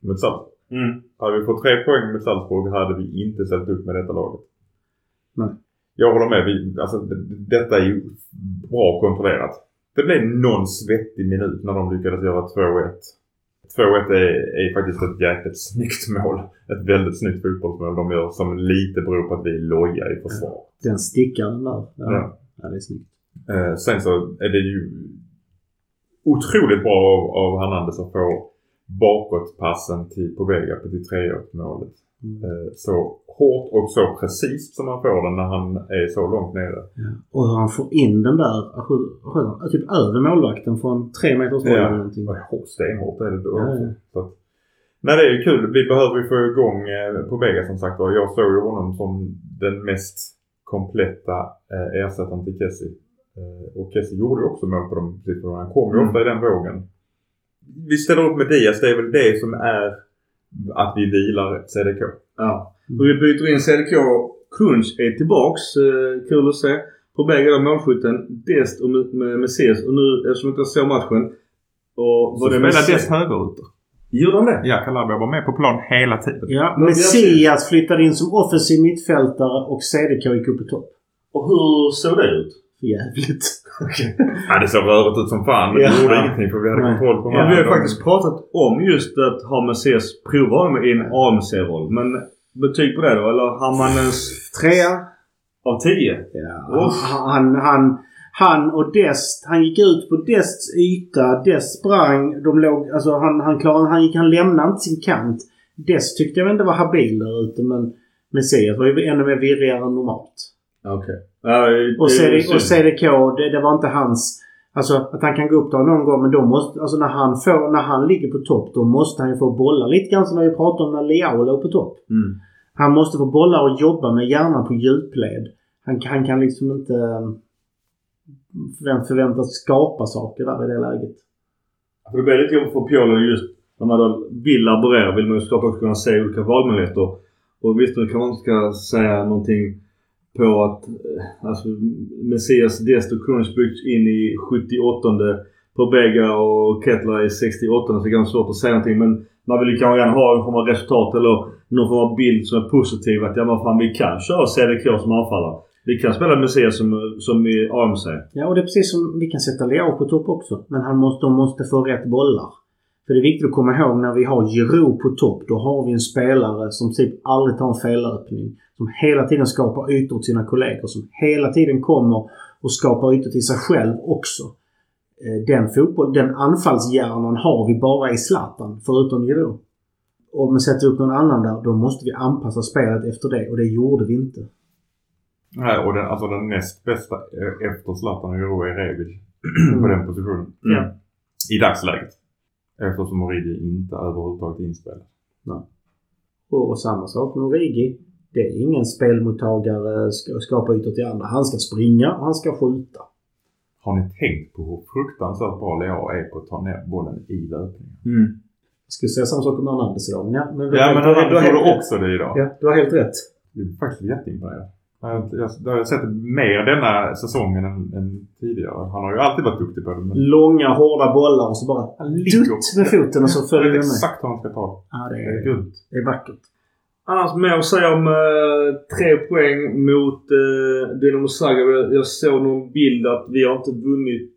mot Salzburg. Mm. Hade vi fått tre poäng mot Salzburg hade vi inte ställt upp med detta laget. Nej. Jag håller med. Vi, alltså, detta är ju bra kontrollerat. Det blev någon svettig minut när de lyckades göra 2-1. 2-1 är, är faktiskt ett jäkligt snyggt mål. Ett väldigt snyggt fotbollsmål de gör som lite beror på att vi lojar i försvar. Den stickaren där. Ja, Ja. ja det är snyggt. Eh, sen så är det ju otroligt bra av, av Hernandez att få bakåtpassen till Povega på till 3 målet. Mm. Eh, så hårt och så precis som han får den när han är så långt nere. Ja. Och hur han får in den där, skjuter han typ över målvakten från tre meters håll eller någonting. Ja, hårt, stenhårt är det då Ja, också. ja. Nej det är ju kul. Vi behöver ju få igång eh, Povega som sagt och Jag såg ju honom som den mest kompletta eh, ersättaren till Kessie. Och Kessie gjorde ju också mål på de siffrorna. Han kom ju Mm. ofta i den vågen. Vi ställer upp med Diaz. Det är väl det som är att vi vilar CDK. Ja. Och vi byter in CDK. Crunch är tillbaks. Eh, kul att se. På bägge då målskytten. Dest och med- med Messias. Och nu eftersom jag inte såg matchen. Och Så spelar Dest högerytter. Gjorde han det? Ja, Calabria var med på plan hela tiden. Ja, Messias flyttade in som offensiv mittfältare och CDK gick upp i topp. Och hur såg det ut? För jävligt. Ja, det såg rörigt ut som fan men det Ja. gjorde ingenting för vi hade Nej. kontroll på Men vi har ju matchen. faktiskt pratat om just att ha Messias prova honom i en AMC-roll. Men betyg på det då? Eller Hammannens Trea. av 10? Ja, Uff. han, han, han och Dest. Han gick ut på Dests yta. Dest sprang. De låg, alltså han, han, klarade, han, gick, han lämnade inte sin kant. Dest tyckte jag inte var habil där ute men Messias var ju ännu mer virrigare än normalt. Okej. Och, CD, och CDK, det, det var inte hans... Alltså att han kan gå upp där någon gång men då måste... Alltså när han får... När han ligger på topp då måste han ju få bollar. Lite grann som när vi pratade om när Leao låg på topp. Mm. Han måste få bollar och jobba med hjärnan på djupled. Han, han kan liksom inte eh, förvänt, förväntas skapa saker där i det läget. För det blir lite jobbigt för Pioli just när man vill laborera vill man ju såklart också kunna se olika valmöjligheter. Och visst, nu kan man inte säga någonting på att eh, alltså, Messias Desto Byggs byggts in i 78 på Bega och Kettler i 68 så det är ganska svårt att säga någonting. Men man vill ju kanske gärna ha en form av resultat eller någon form av bild som är positiv. Att ja men fan vi kan köra CDK som anfallare. Vi kan spela Messias som, som i AMC. Ja, och det är precis som vi kan sätta Leao på topp också. Men han måste, de måste få rätt bollar. För det är viktigt att komma ihåg när vi har Giroud på topp. Då har vi en spelare som typ aldrig tar en felöppning. Som hela tiden skapar ytor till sina kollegor. Som hela tiden kommer och skapar ytor till sig själv också. Eh, Den fotboll, den anfallshjärnan har vi bara i Zlatan. Förutom Giroud. Om vi sätter upp någon annan där, då måste vi anpassa spelet efter det. Och det gjorde vi inte. Nej, och den, alltså den näst bästa eh, efter Zlatan och Euro är Rebic på den positionen. Ja. I dagsläget. Eftersom Origi inte överhuvudtaget är inspelad. Och, och samma sak med Origi. Det är ingen spelmottagare ska skapa ytor till andra. Han ska springa och han ska skjuta. Har ni tänkt på hur fruktansvärt bra Leao är på att ta ner bollen i löpningen? Mm. Jag skulle säga samma sak om Hernandez idag. Men ja, men Ja, men han du har gjorde också det idag. Ja, du har helt rätt. Jag är faktiskt jätteimponerad. Jag, jag, jag har sett mer denna säsongen än, än tidigare. Han har ju alltid varit duktig på det. Men Långa, hårda bollar och så bara dutt med foten och så följer det med. exakt hur han ska ta. Ja, det Det är är, grymt. det är vackert. Annars mer att säga om eh, tre poäng mot eh, Dynamo Zagreb. Jag- Jag såg någon bild att vi har inte vunnit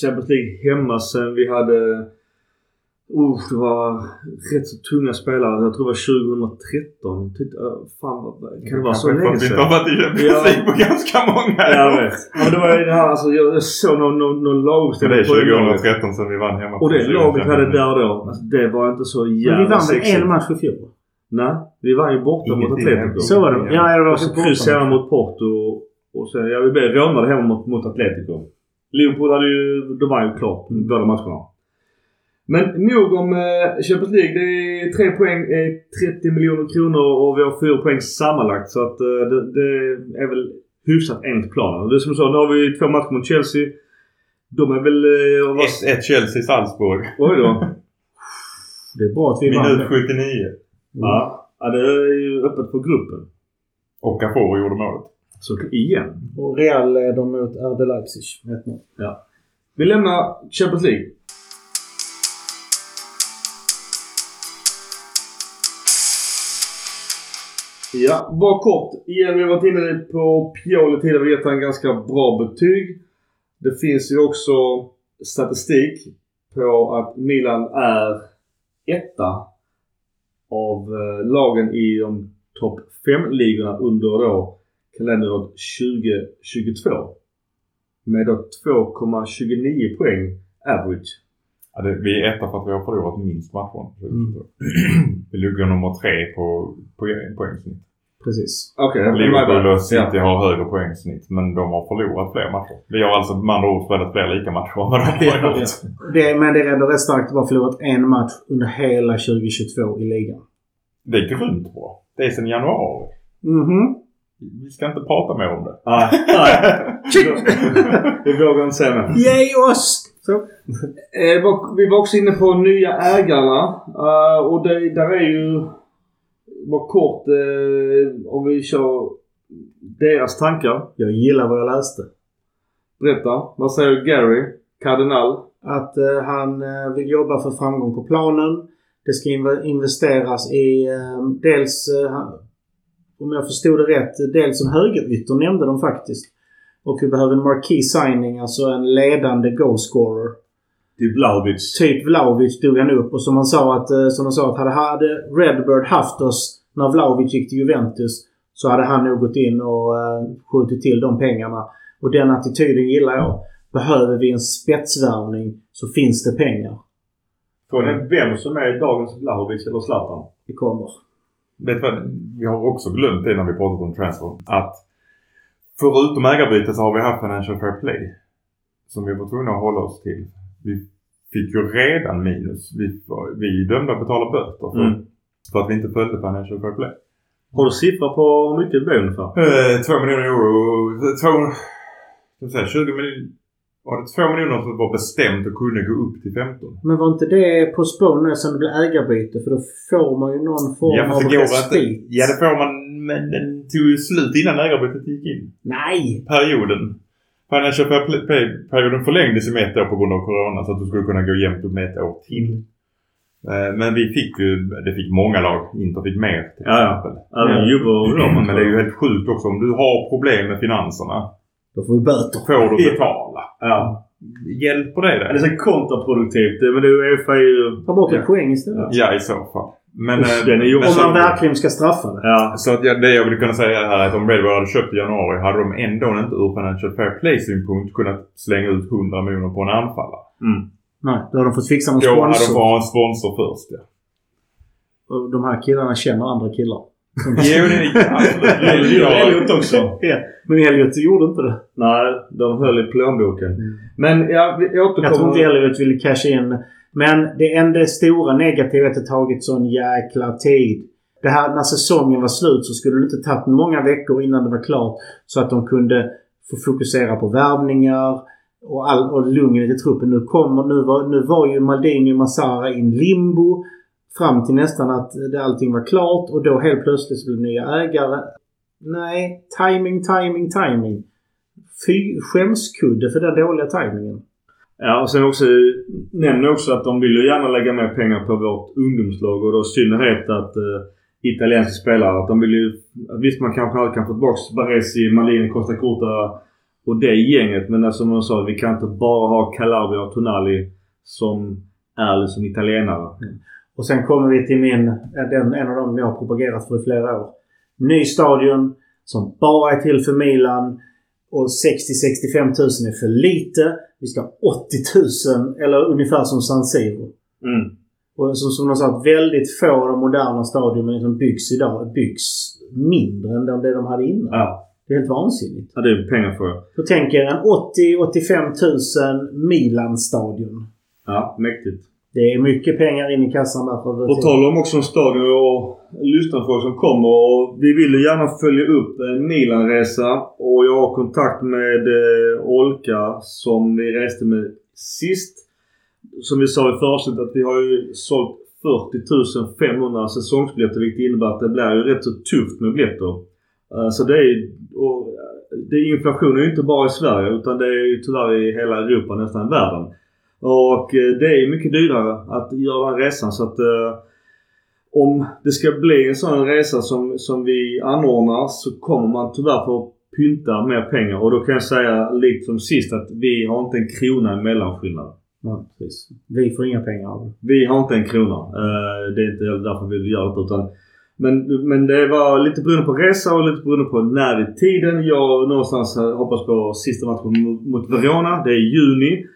Champions League hemma sen vi hade... Uh, det var rätt så tunga spelare. Jag tror det var 2013. Tyckte, uh, fan vad, kan det vara så länge vi sedan? inte har varit i Champions. League på ganska många Jag år. vet. Ja, men det var ju det här alltså. Jag, jag såg någon, någon, någon Men det är på det laget. 2013 som vi vann hemma. Och det laget vi hade där då. Alltså, det var inte så Men jävla vi vann väl sexigt. en match i fjol? Nej, vi vann ju borta mot Atletico. Så var det. Ja, det var Och så så kryss hemma mot Porto. Och sen, ja vi blev rånade hemma mot, mot Atletico. Liverpool hade ju, de var ju klart båda matcherna. Men nog om eh, Champions League. Det är tre poäng, eh, 30 miljoner kronor och vi har fyra poäng sammanlagt. Så att eh, det, det är väl hyfsat enligt planen. Och det är som sa, nu har vi två matcher mot Chelsea. De är väl... Eh, och vad- 1-1 Chelsea-Salzburg. Oj då. Det är bra att vi vann. Minut det. 79. Ja. ja, det är ju öppet för gruppen. Och Cafour gjorde målet. Så igen. Och Real leder mot RB Leipzig 1-0. Ja. Vi lämnar Champions League. Ja, bara kort. Igen, vi har varit inne på Pioli tidigare. Vi har gett honom ganska bra betyg. Det finns ju också statistik på att Milan är etta av eh, lagen i de topp 5-ligorna under då kalenderåret 2022. Med då 2,29 poäng average. Ja, det, vi är etta för att vi har förlorat minst matcher. Mm. Vi ligger nummer tre på, på poängsnitt. Precis. Okej, Liverpool och ja. City har högre poängsnitt men de har förlorat fler matcher. Vi har alltså med andra ord spelat fler lika matcher än vad de har gjort. Det, men det är ändå rätt starkt att bara förlorat en match under hela 2022 i ligan. Det är grymt bra. Det är sedan januari. Mhm. Vi ska inte prata mer om det. Nej, nej. Vi vågar inte säga mer. Ge oss! Så. Eh, vi var också inne på nya ägarna. Eh, och det, där är ju... Bara kort eh, om vi kör deras tankar. Jag gillar vad jag läste. Berätta. Vad säger Gary? Kardinal? Att eh, han eh, vill jobba för framgång på planen. Det ska inv- investeras i eh, dels, eh, om jag förstod det rätt, dels en högerytter nämnde de faktiskt. Och vi behöver en marquee signing, alltså en ledande goalscorer. Typ Vlahovic. Typ Vlahovic dog han upp och som han sa att, eh, som de sa att hade, hade Redbird haft oss när Vlahovic gick till Juventus så hade han nog gått in och uh, skjutit till de pengarna. Och den attityden gillar jag. Behöver vi en spetsvärvning så finns det pengar. Frågan är vem som är dagens Vlahovic eller Zlatan. Det kommer. Vet du vad? Vi har också glömt det när vi pratat om transfer. Att förutom ägarbytet så har vi haft Financial Fair Play. Som vi var tvungna att hålla oss till. Vi fick ju redan minus. Vi, vi är dömda att betala böter för, Mm. för att vi inte följde Financial Fair Play. Har du siffror på hur mycket det blev ungefär? Eh, två miljoner euro. Två, ska vi säga, 20 miljoner. Var det två miljoner som var bestämt och kunde gå upp till 15? Men var inte det på spån nu sen det blev ägarbyte? För då får man ju någon form Ja av respit. Ja det får man. Men den tog ju slut innan ägarbytet gick in. Nej! Perioden. Financial Fair Play-perioden förlängdes med ett år på grund av Corona så att du skulle kunna gå jämnt upp med ett år till. Eh, Men vi fick ju, det fick många lag. Inter fick mer till Ja, ja. exempel. Även Ja. Juve och Roma. Men det är ju helt sjukt också. Om du har problem med finanserna. Då får vi böter. Får du betala. Ja. Hjälper det Det är dig? så kontraproduktivt. Men det är ju Uefa är ju... Ta bort en Ja. poäng istället. Ja i så fall. Men, Usch, eh, den är ju- men Om så- man verkligen ska straffa det. Ja. Så att jag, det jag vill kunna säga här är att om Redwood hade köpt i januari hade de ändå inte ur Financial Fair Play-synpunkt kunnat slänga ut 100 miljoner på en anfallare. Mm. Nej, då har de fått fixa någon Då hade de fått sponsor. ha en sponsor först ja. Och de här killarna känner andra killar. Jo det är. Elliot också. Ja. Men Elliot gjorde inte det. Nej, de höll i plånboken. Men ja, vi återkommer... Jag tror inte Elliot ville casha in. Men det enda stora negativa är att det tagit sån jäkla tid. Det här, när säsongen var slut så skulle det inte tagit många veckor innan det var klart. Så att de kunde få fokusera på värvningar och, all, och lugnet i truppen. Nu, kommer, nu, var, nu var ju Maldini och Massara in limbo. Fram till nästan att det, allting var klart och då helt plötsligt så blev nya ägare. Nej, timing, timing, timing. Fy skämskudde för den dåliga timingen. Ja, och sen också nämner också att de vill ju gärna lägga mer pengar på vårt ungdomslag och då i synnerhet att eh, italienska spelare. Att de vill ju... Visst man kanske aldrig kan få tillbaka Baresi, Malini, Costa Corta och det gänget. Men alltså, som de sa, vi kan inte bara ha Calabria och Tonali som är liksom italienare. Mm. Och sen kommer vi till min, eh, den, en av dem jag har propagerat för i flera år. Ny stadion som bara är till för Milan. Och 60-65 tusen är för lite. Vi ska ha 80 000 eller ungefär som San Siro. Mm. Och som, som de sa, väldigt få av de moderna stadionen som byggs idag byggs mindre än de- det de hade innan. Ja. Det är helt vansinnigt. ja, det är pengar för. Då tänker jag en 80-85 000 Milan-stadion. Ja, mäktigt. Det är mycket pengar in i kassan där. För På tal om också en stadion och lyssnarfolk som kommer. Och vi vill gärna följa upp en Milanresa. Och jag har kontakt med eh, Olka som vi reste med sist. Som vi sa i förra att vi har ju sålt 40 500 säsongsbiljetter vilket innebär att det blir ju rätt så tufft med biljetter. Eh, Så det är och eh, det är inflation inte bara i Sverige utan det är ju tyvärr i hela Europa, nästan världen. Och eh, det är mycket dyrare att göra den resan så att eh, om det ska bli en sån resa som, som vi anordnar så kommer man tyvärr få pynta mer pengar och då kan jag säga likt som sist att vi har inte en krona i mellanskillnad. Ja, precis. Vi får inga pengar av. Vi har inte en krona. Eh, det är inte därför vi vill göra det utan men, men det var lite beroende på resa och lite beroende på när i tiden. Jag någonstans hoppas på sista matchen mot, mot Verona. Det är juni.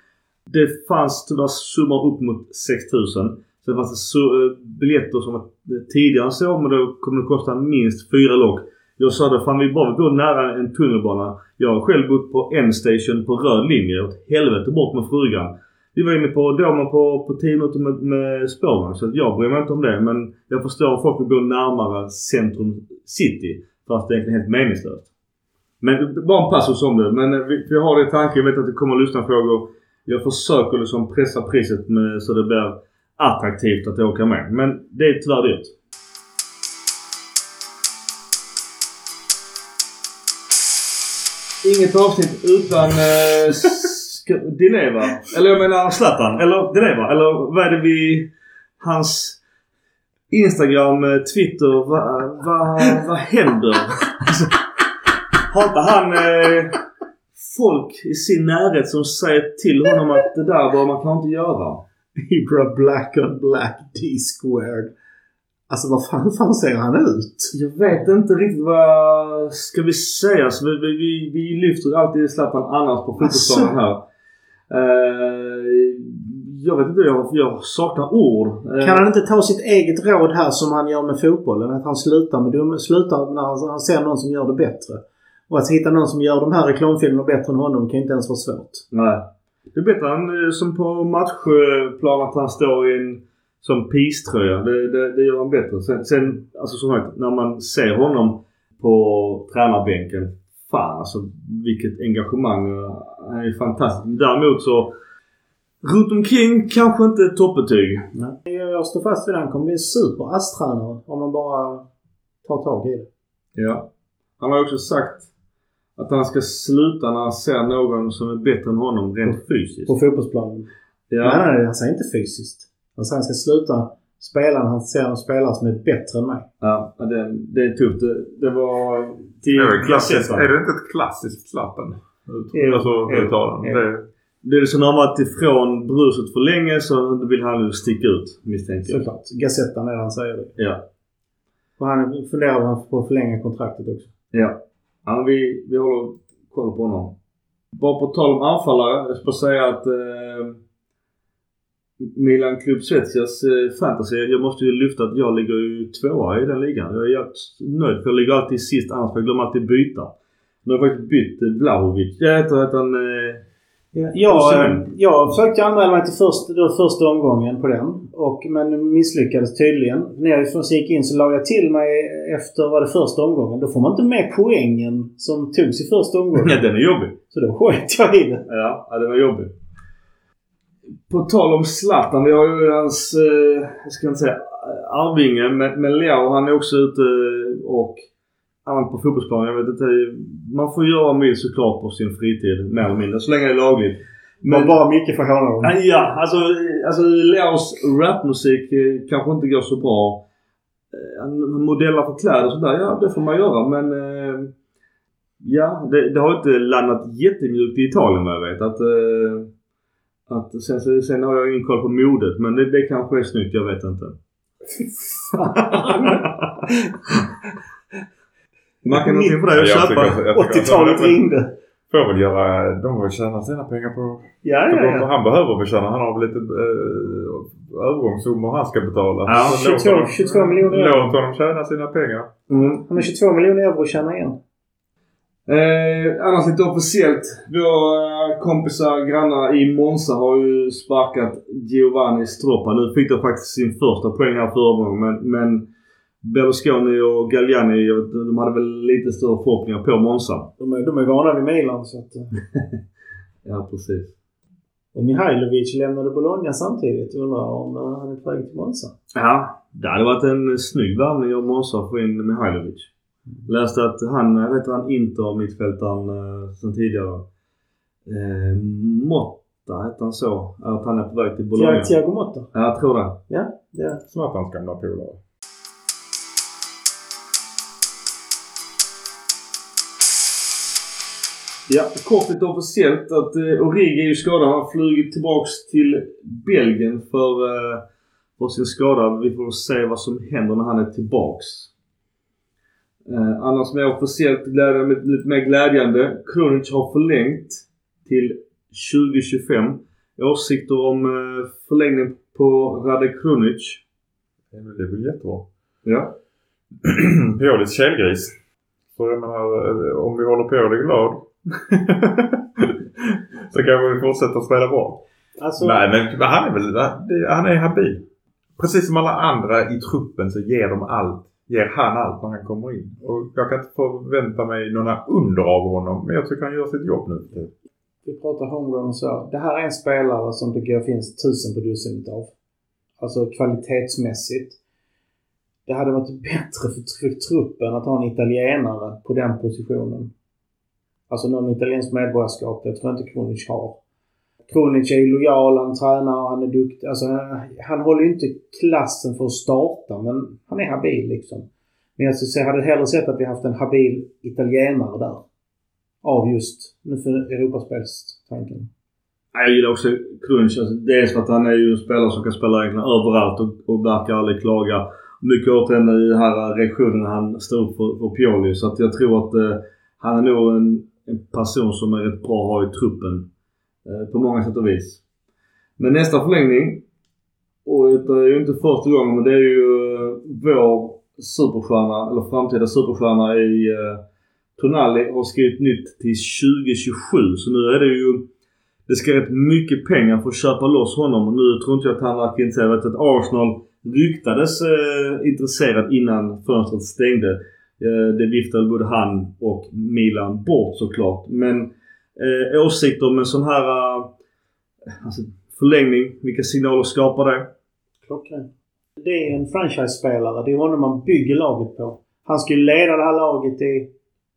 Det fanns tyvärr summor upp mot 6000. Sen fanns det så, eh, biljetter som var eh, tidigare än så men då kommer det kosta minst fyra lock. Jag sa det, fan vi bara bor nära en tunnelbana. Jag har själv bott på en station på röd linje. Åt helvete bort med frugan. Vi var inne på Domen på, på 10 minuter med, med spårvagn. Så jag bryr mig inte om det. Men jag förstår om folk vill bo närmare centrum city. Fast det är egentligen helt meningslöst. Men bara en passus om det. Men eh, vi, vi har det i tanken. Jag vet att det kommer lyssna frågor. Jag försöker liksom pressa priset med, så det blir attraktivt att åka med. Men det är tyvärr dyrt. Inget avsnitt utan eh, Dileva. Eller jag menar Zlatan. Eller Dileva. Eller vad är det vi... Hans Instagram, eh, Twitter. Vad va, vad händer? Alltså, har inte han eh, folk i sin närhet som säger till honom att det där bör man kanske inte göra. Ibra black on black D squared. Alltså vad fan, hur fan ser han ut? Jag vet inte riktigt vad ska vi säga. Så vi, vi, vi, vi lyfter alltid Zlatan annars på fotbollsplanen här. Eh, jag vet inte, jag, jag saknar ord. Eh, Kan han inte ta sitt eget råd här som han gör med fotbollen? Att han slutar, med dum, slutar när han, han ser någon som gör det bättre. Och att hitta någon som gör de här reklamfilmerna bättre än honom kan inte ens vara svårt. Nej. Det är bättre än eh, som på matchplan att han står i en som piströja. Det, det, det gör han bättre. Sen, sen alltså som sagt, när man ser honom på tränarbänken. Fan alltså vilket engagemang. Han är fantastisk. Däremot så runt omkring kanske inte toppbetyg. Nej. Jag står fast vid det. Han kommer bli en super ASS-tränare om man bara tar tag i det. Ja. Han har också sagt att han ska sluta när han ser någon som är bättre än honom rent fysiskt. På fotbollsplanen. Ja. Nej, nej, han säger inte fysiskt. Han säger att han ska sluta spela när han ser en spelare som är bättre än mig. Ja, det, det är tufft. Det, det var till Är det, klassiskt, är det inte ett klassiskt Zlatan? Alltså uttalande. Det- Det är så när han varit ifrån bruset för länge så vill han ju sticka ut misstänker jag. Såklart. Gazettan är det han säger det. Ja. Och han funderar på att förlänga kontraktet också. Ja. Ja vi, vi håller koll på honom. Bara på tal om anfallare. Jag ska säga att eh, Milan Club Svezjas eh, fantasy. Jag måste ju lyfta att jag ligger ju tvåa i den ligan. Jag är jävligt nöjd för jag ligger alltid sist annars för jag glömmer alltid byta. Nu har jag faktiskt bytt eh, Vlahovic. Jag heter att han... Eh, Ja, jag, Osimhen. jag försökte anmäla mig till först, då första omgången på den. Och, men misslyckades tydligen. När jag först gick in så la jag till mig efter var det första omgången. Då får man inte med poängen som togs i första omgången. nej, den är jobbig. Så då sket jag i det. Ja, ja det var jobbigt. På tal om Zlatan. Vi har ju hans, eh, jag ska inte säga arvinge, men, men Leo han är också ute och han på fotbollsplanen. Jag vet inte. Man får göra vad man vill såklart på sin fritid mer eller mindre. Så länge det är lagligt. Men bara mycket för honom. Ja, alltså, alltså Leos rapmusik eh, kanske inte går så bra. Eh, Han modellar för kläder och sådär. Ja, det får man göra men... Eh, ja, det, det har inte landat jättemjukt i Italien vad jag vet. Att, eh, att sen, sen, sen har jag ingen koll på modet men det, det kanske är snyggt. Jag vet inte. Man kan någonting dig att Jag köpa. jag att 80-talet de- ringde. Får väl göra... De väl tjäna sina pengar på... Ja, ja, ja. Han behöver väl tjäna. Han har väl lite äh, övergångssummor han ska betala. Ja, Så låt 22 honom- 22 miljoner euro. Låt honom tjäna sina pengar. Mm. Han har 22 miljoner euro att tjäna igen. Eh, annars lite officiellt. Våra kompisar, grannar i Monza har ju sparkat Giovanni Stroppa. Nu fick de faktiskt sin första poäng här förra gången men, men Berlusconi och Galliani, de hade väl lite större förhoppningar på Monza. De är, de är vana vid Milan så att... eh. Ja, precis. Och Mihailovic lämnade Bologna samtidigt. Undrar om eh, han är på väg till Monza. Ja, det hade varit en snygg värvning av Monza att få in Mihailovic. Läste att han, jag vet han, Inter mittfältaren eh, sen tidigare. Eh, Motta hette han så. Att han är på väg till Bologna. Thiago- Motta. Ja, jag tror det. Ja, det är Zlatans gamla polare. Ja, kort lite officiellt att eh, Origi är ju skadad. Han har flugit tillbaks till Belgien för, eh, för sin skada. Vi får se vad som händer när han är tillbaks. Eh, annars mer officiellt glädjande, lite mer glädjande. Krunic har förlängt till 2025. Åsikter om eh, förlängning på Rade Krunic? Det är väl- är jättebra. Ja. Piolis källgris. Så jag menar, eh, om vi håller Pioli glad så kanske vi fortsätter spela bra. Alltså, Nej men han är väl, han är habil. Precis som alla andra i truppen så ger de allt. Ger han allt när han kommer in. Och jag kan inte förvänta mig några under av honom. Men jag tycker han gör sitt jobb nu. vi pratar homegrown och så. Det här är en spelare som det går finns tusen på dussinet av. Alltså kvalitetsmässigt. Det hade varit bättre för truppen att ha en italienare på den positionen. Alltså någon italiensk medborgarskap. Det tror jag inte Kronic har. Kronic är lojal, han tränar, han är duktig. Alltså, han, håller ju inte klassen för att starta, men han är habil liksom. Men jag hade hellre sett att vi haft en habil italienare där. av just nu för Europaspelstanken. Jag gillar också Crunch. Alltså, dels för att han är ju en spelare som kan spela egentligen överallt och, och verkar aldrig klaga. Mycket återigen i den här reaktionen han står upp för, för Pioli. Så att jag tror att eh, han är nog en, en person som är rätt bra att ha i truppen. Eh, på många sätt och vis. Men nästa förlängning. Och det är ju inte första gången men det är ju eh, vår superstjärna, eller framtida superstjärna i eh, Tonali har skrivit nytt till 2027. Så nu är det ju det ska rätt mycket pengar för att köpa loss honom. Och nu tror inte jag att han verkar intresserad. Jag vet att Arsenal ryktades eh, intresserad innan fönstret stängde. Eh, det viftade både han och Milan bort såklart. Men eh, åsikter om en sån här eh, alltså, förlängning. Vilka signaler skapar det? Klockrent. Det är en franchise-spelare. Det är honom man bygger laget på. Han ska ju leda det här laget i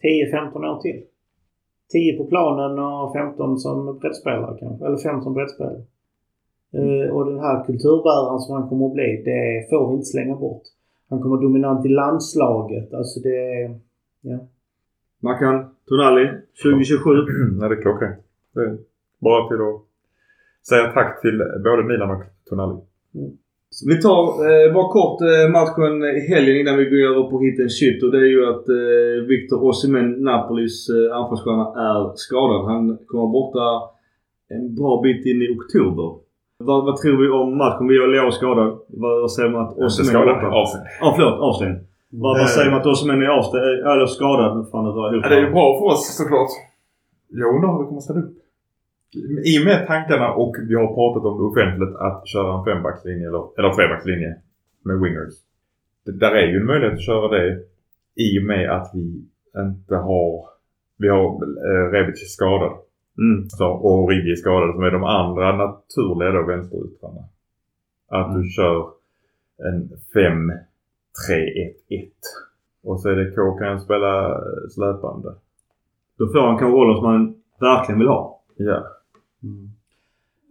10-15 år till. 10 på planen och 15 som breddspelare kanske. Eller 5 som breddspelare. Uh, och den här kulturbäraren som han kommer att bli, det får vi inte slänga bort. Han kommer dominant i landslaget. Alltså det... Ja. Mackan, Tonali, 2027. Nej, det är klockrent. Det är bara till att säga tack till både Milan och Tonali. Vi tar eh, bara kort eh, matchen i helgen innan vi går över på hitten shit. Och det är ju att eh, Victor Osimhen, Napolis eh, anfallsstjärna, är skadad. Han kommer vara borta en bra bit in i oktober. Vad, vad tror vi om matchen? Vi har Leo skadad. Vad, vad säger man att Osimhen är borta? av sig. Ja, förlåt. Avstängd. Vad, vad säger man att Osimhen är avstängd? Eller skadad? Fan, det drar ihop Ja, det är ju bra för oss såklart. Jag undrar hur vi kommer ställa upp. I och med tankarna och vi har pratat om det offentligt att köra en fembackslinje eller, eller trebackslinje med wingers. Det, där är ju en möjlighet att köra det i och med att vi inte har... Vi har eh, Rebic skadad. Mm. Så, och Origi är skadad som är de andra naturliga då vänsteryttrarna. Att du kör en 5-3-1-1. Och så är det K kan spela släpande. Då får han kanske rollen som han verkligen vill ha. Ja.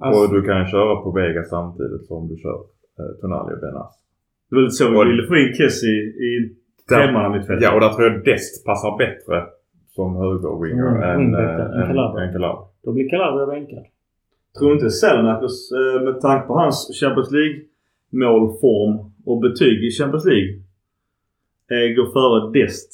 Alltså, Och du kan köra på Vega samtidigt som du kör eh, Tonali och Benas. Det var lite så vi ville få in Kessie i femman av mittfältet. Ja och där tror jag Dest passar bättre som högerwinger Mm, än, äh, än Calabria. än Calabria. Då blir Calabria bänkad. Tror inte Selmakers eh, med tanke på hans Champions League målform och betyg i Champions League eh, går före Dest.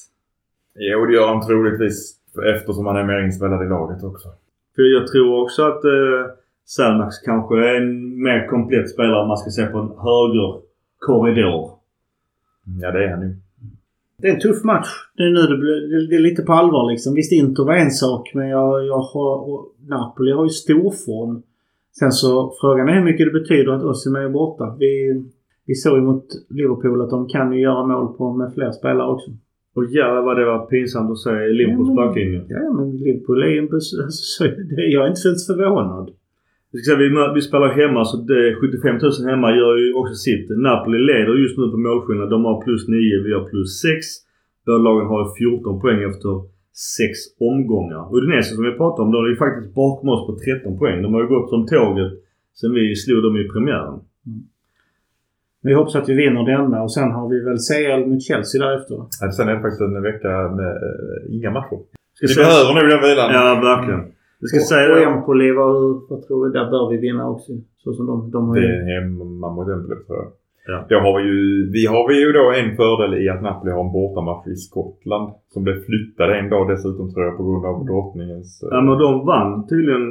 Jo det gör han troligtvis eftersom han är mer inspelad i laget också. För jag tror också att eh, Selmax kanske är en mer komplett spelare om man ska se på en höger korridor. Ja det är han ju. Det är en tuff match. Det är nu det blir det, är lite på allvar liksom. Visst Inter var en sak men jag, jag har, Napoli har ju stor form. Sen så frågan är hur mycket det betyder att Osimhen är borta. Vi, vi såg ju mot Liverpool att de kan ju göra mål på med fler spelare också. Och jävlar vad det var pinsamt att se Liverpools Ja, men- backlinje. Ja men Liverpool är ju en alltså, Jag är inte ens förvånad. Vi, ska säga, vi, spelar hemma så det 75 000 hemma gör ju också sitt. Napoli leder just nu på målskillnad. De har plus 9, vi har plus 6. Båda lagen har 14 poäng efter 6 omgångar. Udinese som vi pratade om, de är ju faktiskt bakom oss på 13 poäng. De har ju gått som tåget sen vi slog dem i premiären. Vi hoppas att vi vinner denna och sen har vi väl CL mot Chelsea därefter. Ja, Sen är det faktiskt en vecka med eh, inga matcher. Ska Vi behöver nog den vilan. Ja, verkligen. Vi ska och, säga och det. Empoli, vad, vad tror vi? Där bör vi vinna också. Så som de, de har Det ju... är hemma mot Empoli tror jag. Ja. Då har vi ju, vi har vi ju då en fördel i att Napoli har en bortamatch i Skottland. Som blev flyttad en dag dessutom tror jag på grund av drottningens... eh, Ja, men de vann tydligen.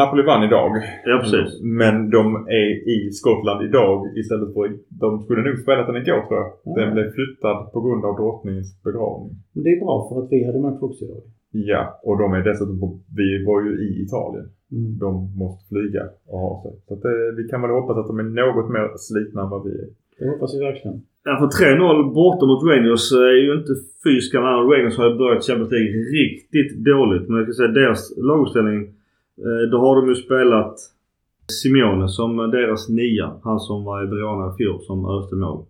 Napoli vann idag. Ja, precis. Men de är i Skottland idag istället för... De skulle nog spelat den igår tror jag. Den Ja. blev flyttad på grund av drottningens begravning. Men det är bra för att vi hade match också idag. Ja, och de är dessutom på... Vi var ju i Italien. Mm. De måste flyga och ha sig. Så att, eh, vi kan väl hoppas att de är något mer slitna än vad vi är. Det hoppas vi verkligen. Ja, för 3-0 borta mot Rangers är ju inte fy skam. Rangers har ju börjat Champions League riktigt dåligt. Men jag kan säga deras laguppställning. eh, Då har de ju spelat Simeone som deras nia. Han som var i Verona i fjol som öste mål.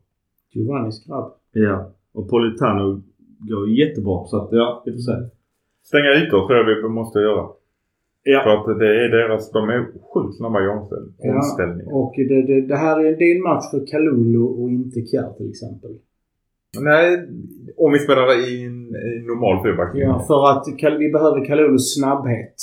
Giovannis grabb. Ja. Och Politano går jättebra. Så att ja, vi får se. Stänga ytor tror jag vi måste göra. Ja. För att det är deras, de är sjukt snabba i omställ- Ja. Och det, det, det här är, det är en match för Kalulu och inte Kjär till exempel. Nej, om vi spelar i en, en normal fyrbackslinje. Ja, för att vi behöver Kalulus snabbhet.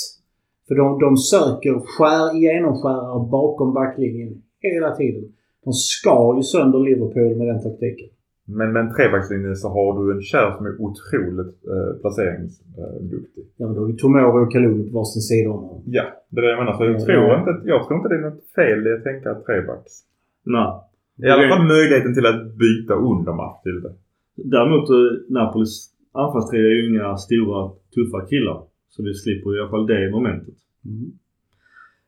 För de, de söker skär, genomskärare bakom backlinjen hela tiden. De skar ju sönder Liverpool med den taktiken. Men med en trebackslinje så har du en kär som är otroligt eh, placeringsduktig. Ja, men då har vi Tomori och Kalulu på varsin sida om honom. Ja, det är det jag menar. Så jag, Ja, tror inte, jag tror inte det är något fel i att tänka trebacks. Nej. I alla fall möjligheten till att byta under match till det. Däremot eh, Napolis anfallstrio är ju inga stora tuffa killar. Så vi slipper i alla fall det momentet. Mm.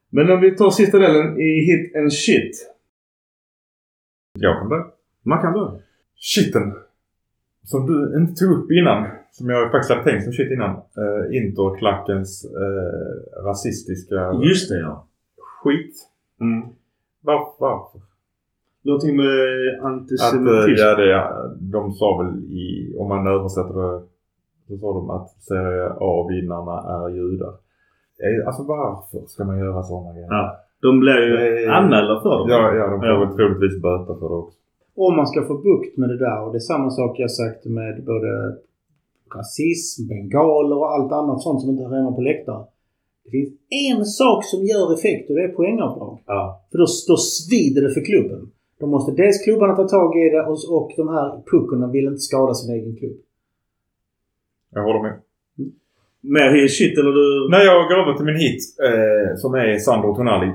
Men om vi tar sista delen i hit and shit. Jag kan börja. Man kan börja. Shitten. Som du inte tog upp innan. Som jag faktiskt hade tänkt som shit innan. Uh, Interklackens uh, rasistiska Just det ja. skit. Mm. Var, varför? Någonting med Att, eh, antisemitism. ja, det, de sa väl i, om man översätter det, så sa de att Serie A-vinnarna är judar. Eh, Alltså varför ska man göra sådana grejer? Ja. De blev ju Nej. anmälda för dem. Ja, ja de får Ja. väl troligtvis böta för det också. Om man ska få bukt med det där och det är samma sak jag sagt med både rasism, bengaler och allt annat sånt som inte hör hemma på läktare. Det finns en sak som gör effekt och det är poängavdrag. Ja. För då, då svider det för klubben. Då måste dels klubbarna ta tag i det och, och de här puckorna vill inte skada sin egen klubb. Jag håller med. Mer hit shit eller du? När jag går över till min hit eh, som är Sandro Tonali.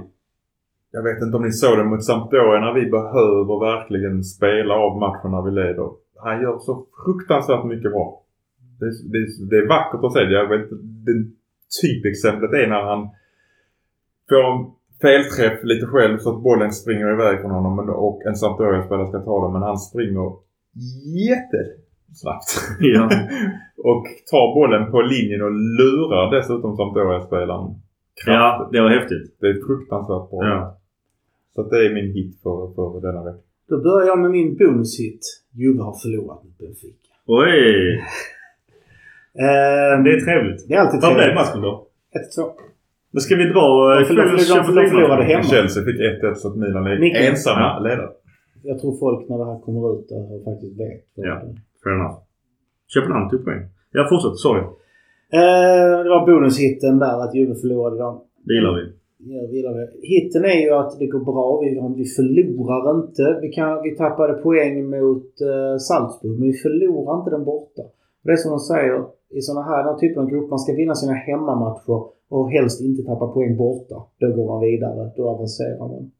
Jag vet inte om ni såg det mot Sampdoria när vi behöver verkligen spela av matchen när vi leder. Han gör så fruktansvärt mycket bra. Det, det, det är vackert att se. Jag vet, det typexemplet är när han får en felträff lite själv så att bollen springer iväg från honom och en Sampdoria-spelare ska ta den. Men han springer jättesnabbt. Ja. och tar bollen på linjen och lurar dessutom Sampdoria-spelaren Ja, det var häftigt. Det är fruktansvärt bra. Ja. Så det är min hit för, för denna vecka. Då börjar jag med min bonushit. Juve har förlorat mot Benfica. Oj! Ehm, Det är trevligt. det är alltid Vad blev trevligt. matchen då? 1-2. Men ska vi dra... eh, De förlorade- kvällens de Champions League-match? förlorade hemma. Chelsea fick 1-1 så att Milan är Micke. ensamma ledare. Jag tror folk när det här kommer ut där faktiskt vet. Ja. Fair enough. Köpenhamn tog poäng. Ja, fortsätt. Sorry. Eh, det var bonushitten där att Juve förlorade dem. Det gillar vi gör vidare. Hitten är ju att det går bra. Vi, vi förlorar inte. Vi, kan, vi tappade poäng mot eh, Salzburg men vi förlorar inte den borta. Och det är som de säger i sådana här den typen av grupper. Man ska vinna sina hemmamatcher och helst inte tappa poäng borta. Då går man vidare. Då avancerar man.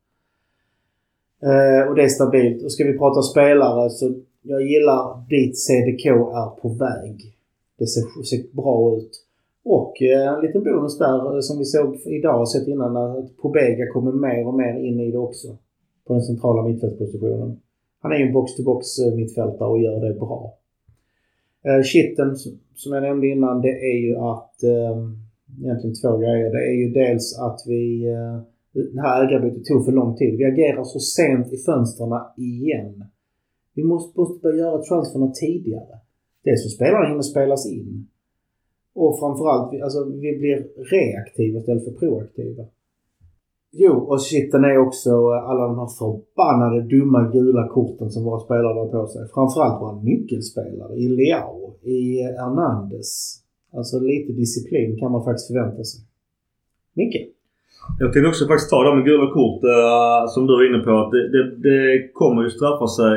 Eh, och det är stabilt. Och ska vi prata spelare så jag gillar dit CDK är på väg. Det ser, ser bra ut. Och eh, en liten bonus där eh, som vi såg idag och sett innan att Pobega kommer mer och mer in i det också. På den centrala mittfältspositionen. Han är ju en box-to-box-mittfältare eh, och gör det bra. Kitten som jag nämnde innan det är ju att ehm, egentligen två grejer. Det är ju dels att vi det här ägarbytet tog för lång tid. Vi agerar så sent i fönstren igen. Vi måste, måste börja göra transferna tidigare. Dels så spelarna hinner spelas in. Och framförallt, vi- alltså, vi blir reaktiva istället för proaktiva. Jo, och shiten är också eh, alla de här förbannade dumma gula korten som våra spelare har på sig. Framförallt våra nyckelspelare i Leao, i eh, Hernandez. Alltså lite disciplin kan man faktiskt förvänta sig. Micke? Jag tänkte också faktiskt ta det med gula kort eh, som du var inne på. Att det, det, det kommer ju straffa sig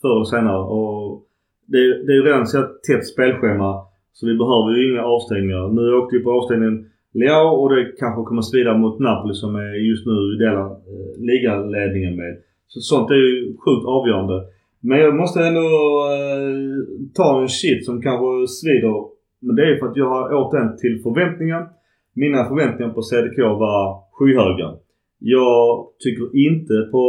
förr eller senare. Och det, det är ju redan så tätt spelschema. Så vi behöver ju inga avstängningar. Nu åkte vi på avstängningen Leao och det kanske kommer svida mot Napoli som är just nu delar eh, ligaledningen med. Så sånt är ju sjukt avgörande. Men jag måste ändå eh, ta en shit som kanske svider. Men det är för att jag har återvänt till förväntningar. Mina förväntningar på CDK var skyhöga. Jag tycker inte på,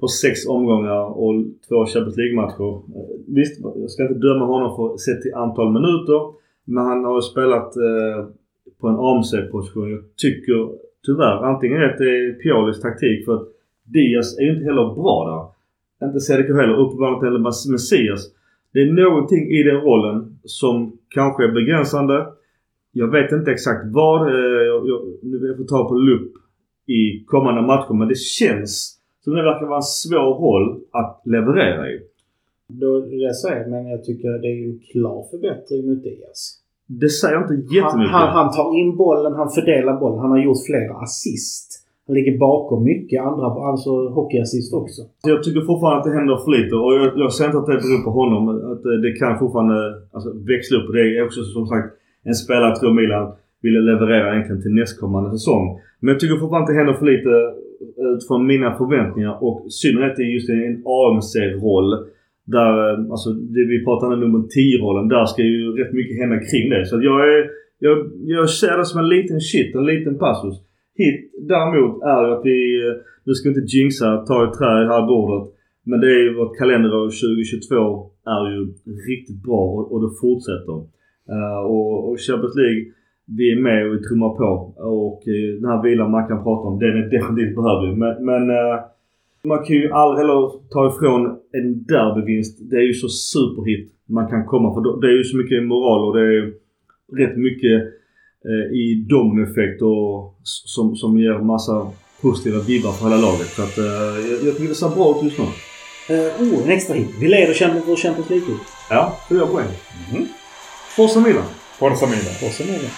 på sex omgångar och två Champions League-matcher. Eh, visst, jag ska inte döma honom för sett till antal minuter. Men han har ju spelat eh, på en AMC-position. Jag tycker tyvärr antingen att det är Piolis taktik för att Diaz är ju inte heller bra där. Inte CDK heller. Uppenbarligen inte heller Messias. Det är någonting i den rollen som kanske är begränsande. Jag vet inte exakt vad. eh, Jag, jag, nu får jag ta på lupp i kommande matcher men det känns som det verkar vara en svår roll att leverera i. Då, det säger men jag tycker det är ju en klar förbättring mot Diaz. Det säger inte Han, jättemycket. han, han tar in bollen, han fördelar bollen. Han har gjort flera assist. Han ligger bakom mycket andra, alltså hockeyassist också. Jag tycker fortfarande att det händer för lite och jag, jag ser inte att det beror på honom. Att det, det kan fortfarande alltså, växla upp. Det är också som sagt en spelare tror Milan ville leverera egentligen till nästkommande säsong. Men jag tycker fortfarande att det händer för lite utifrån mina förväntningar och i synnerhet i just en AMC-roll. Där, eh, alltså det vi pratar om nummer 10-rollen. Där ska ju rätt mycket hända kring det. Så att jag är, jag, jag ser det som en liten shit, en liten passus. Hit däremot är ju att vi, eh, nu ska vi inte jinxa, ta i trä i det här bordet. Men det är ju vårt kalenderår 2022 är ju riktigt bra och, och det fortsätter. Uh, och, och Champions League, vi är med och trummar på. Och uh, den här vilan man kan prata om, den är definitivt behövlig. Men, men uh, man kan ju aldrig heller ta ifrån en derbyvinst. Det är ju så superhit man kan komma. För det är ju så mycket moral och det är rätt mycket eh, i dominoeffekt och som, som ger massa positiva vibbar för hela laget. Så att, eh, jag, jag tycker det ser bra ut just nu. Uh, oh, en extra hit. Vi leder Champions, vår Champions League. Ja, fyra poäng. Mm. Forza Milan. Forza Milan. Forza Milan.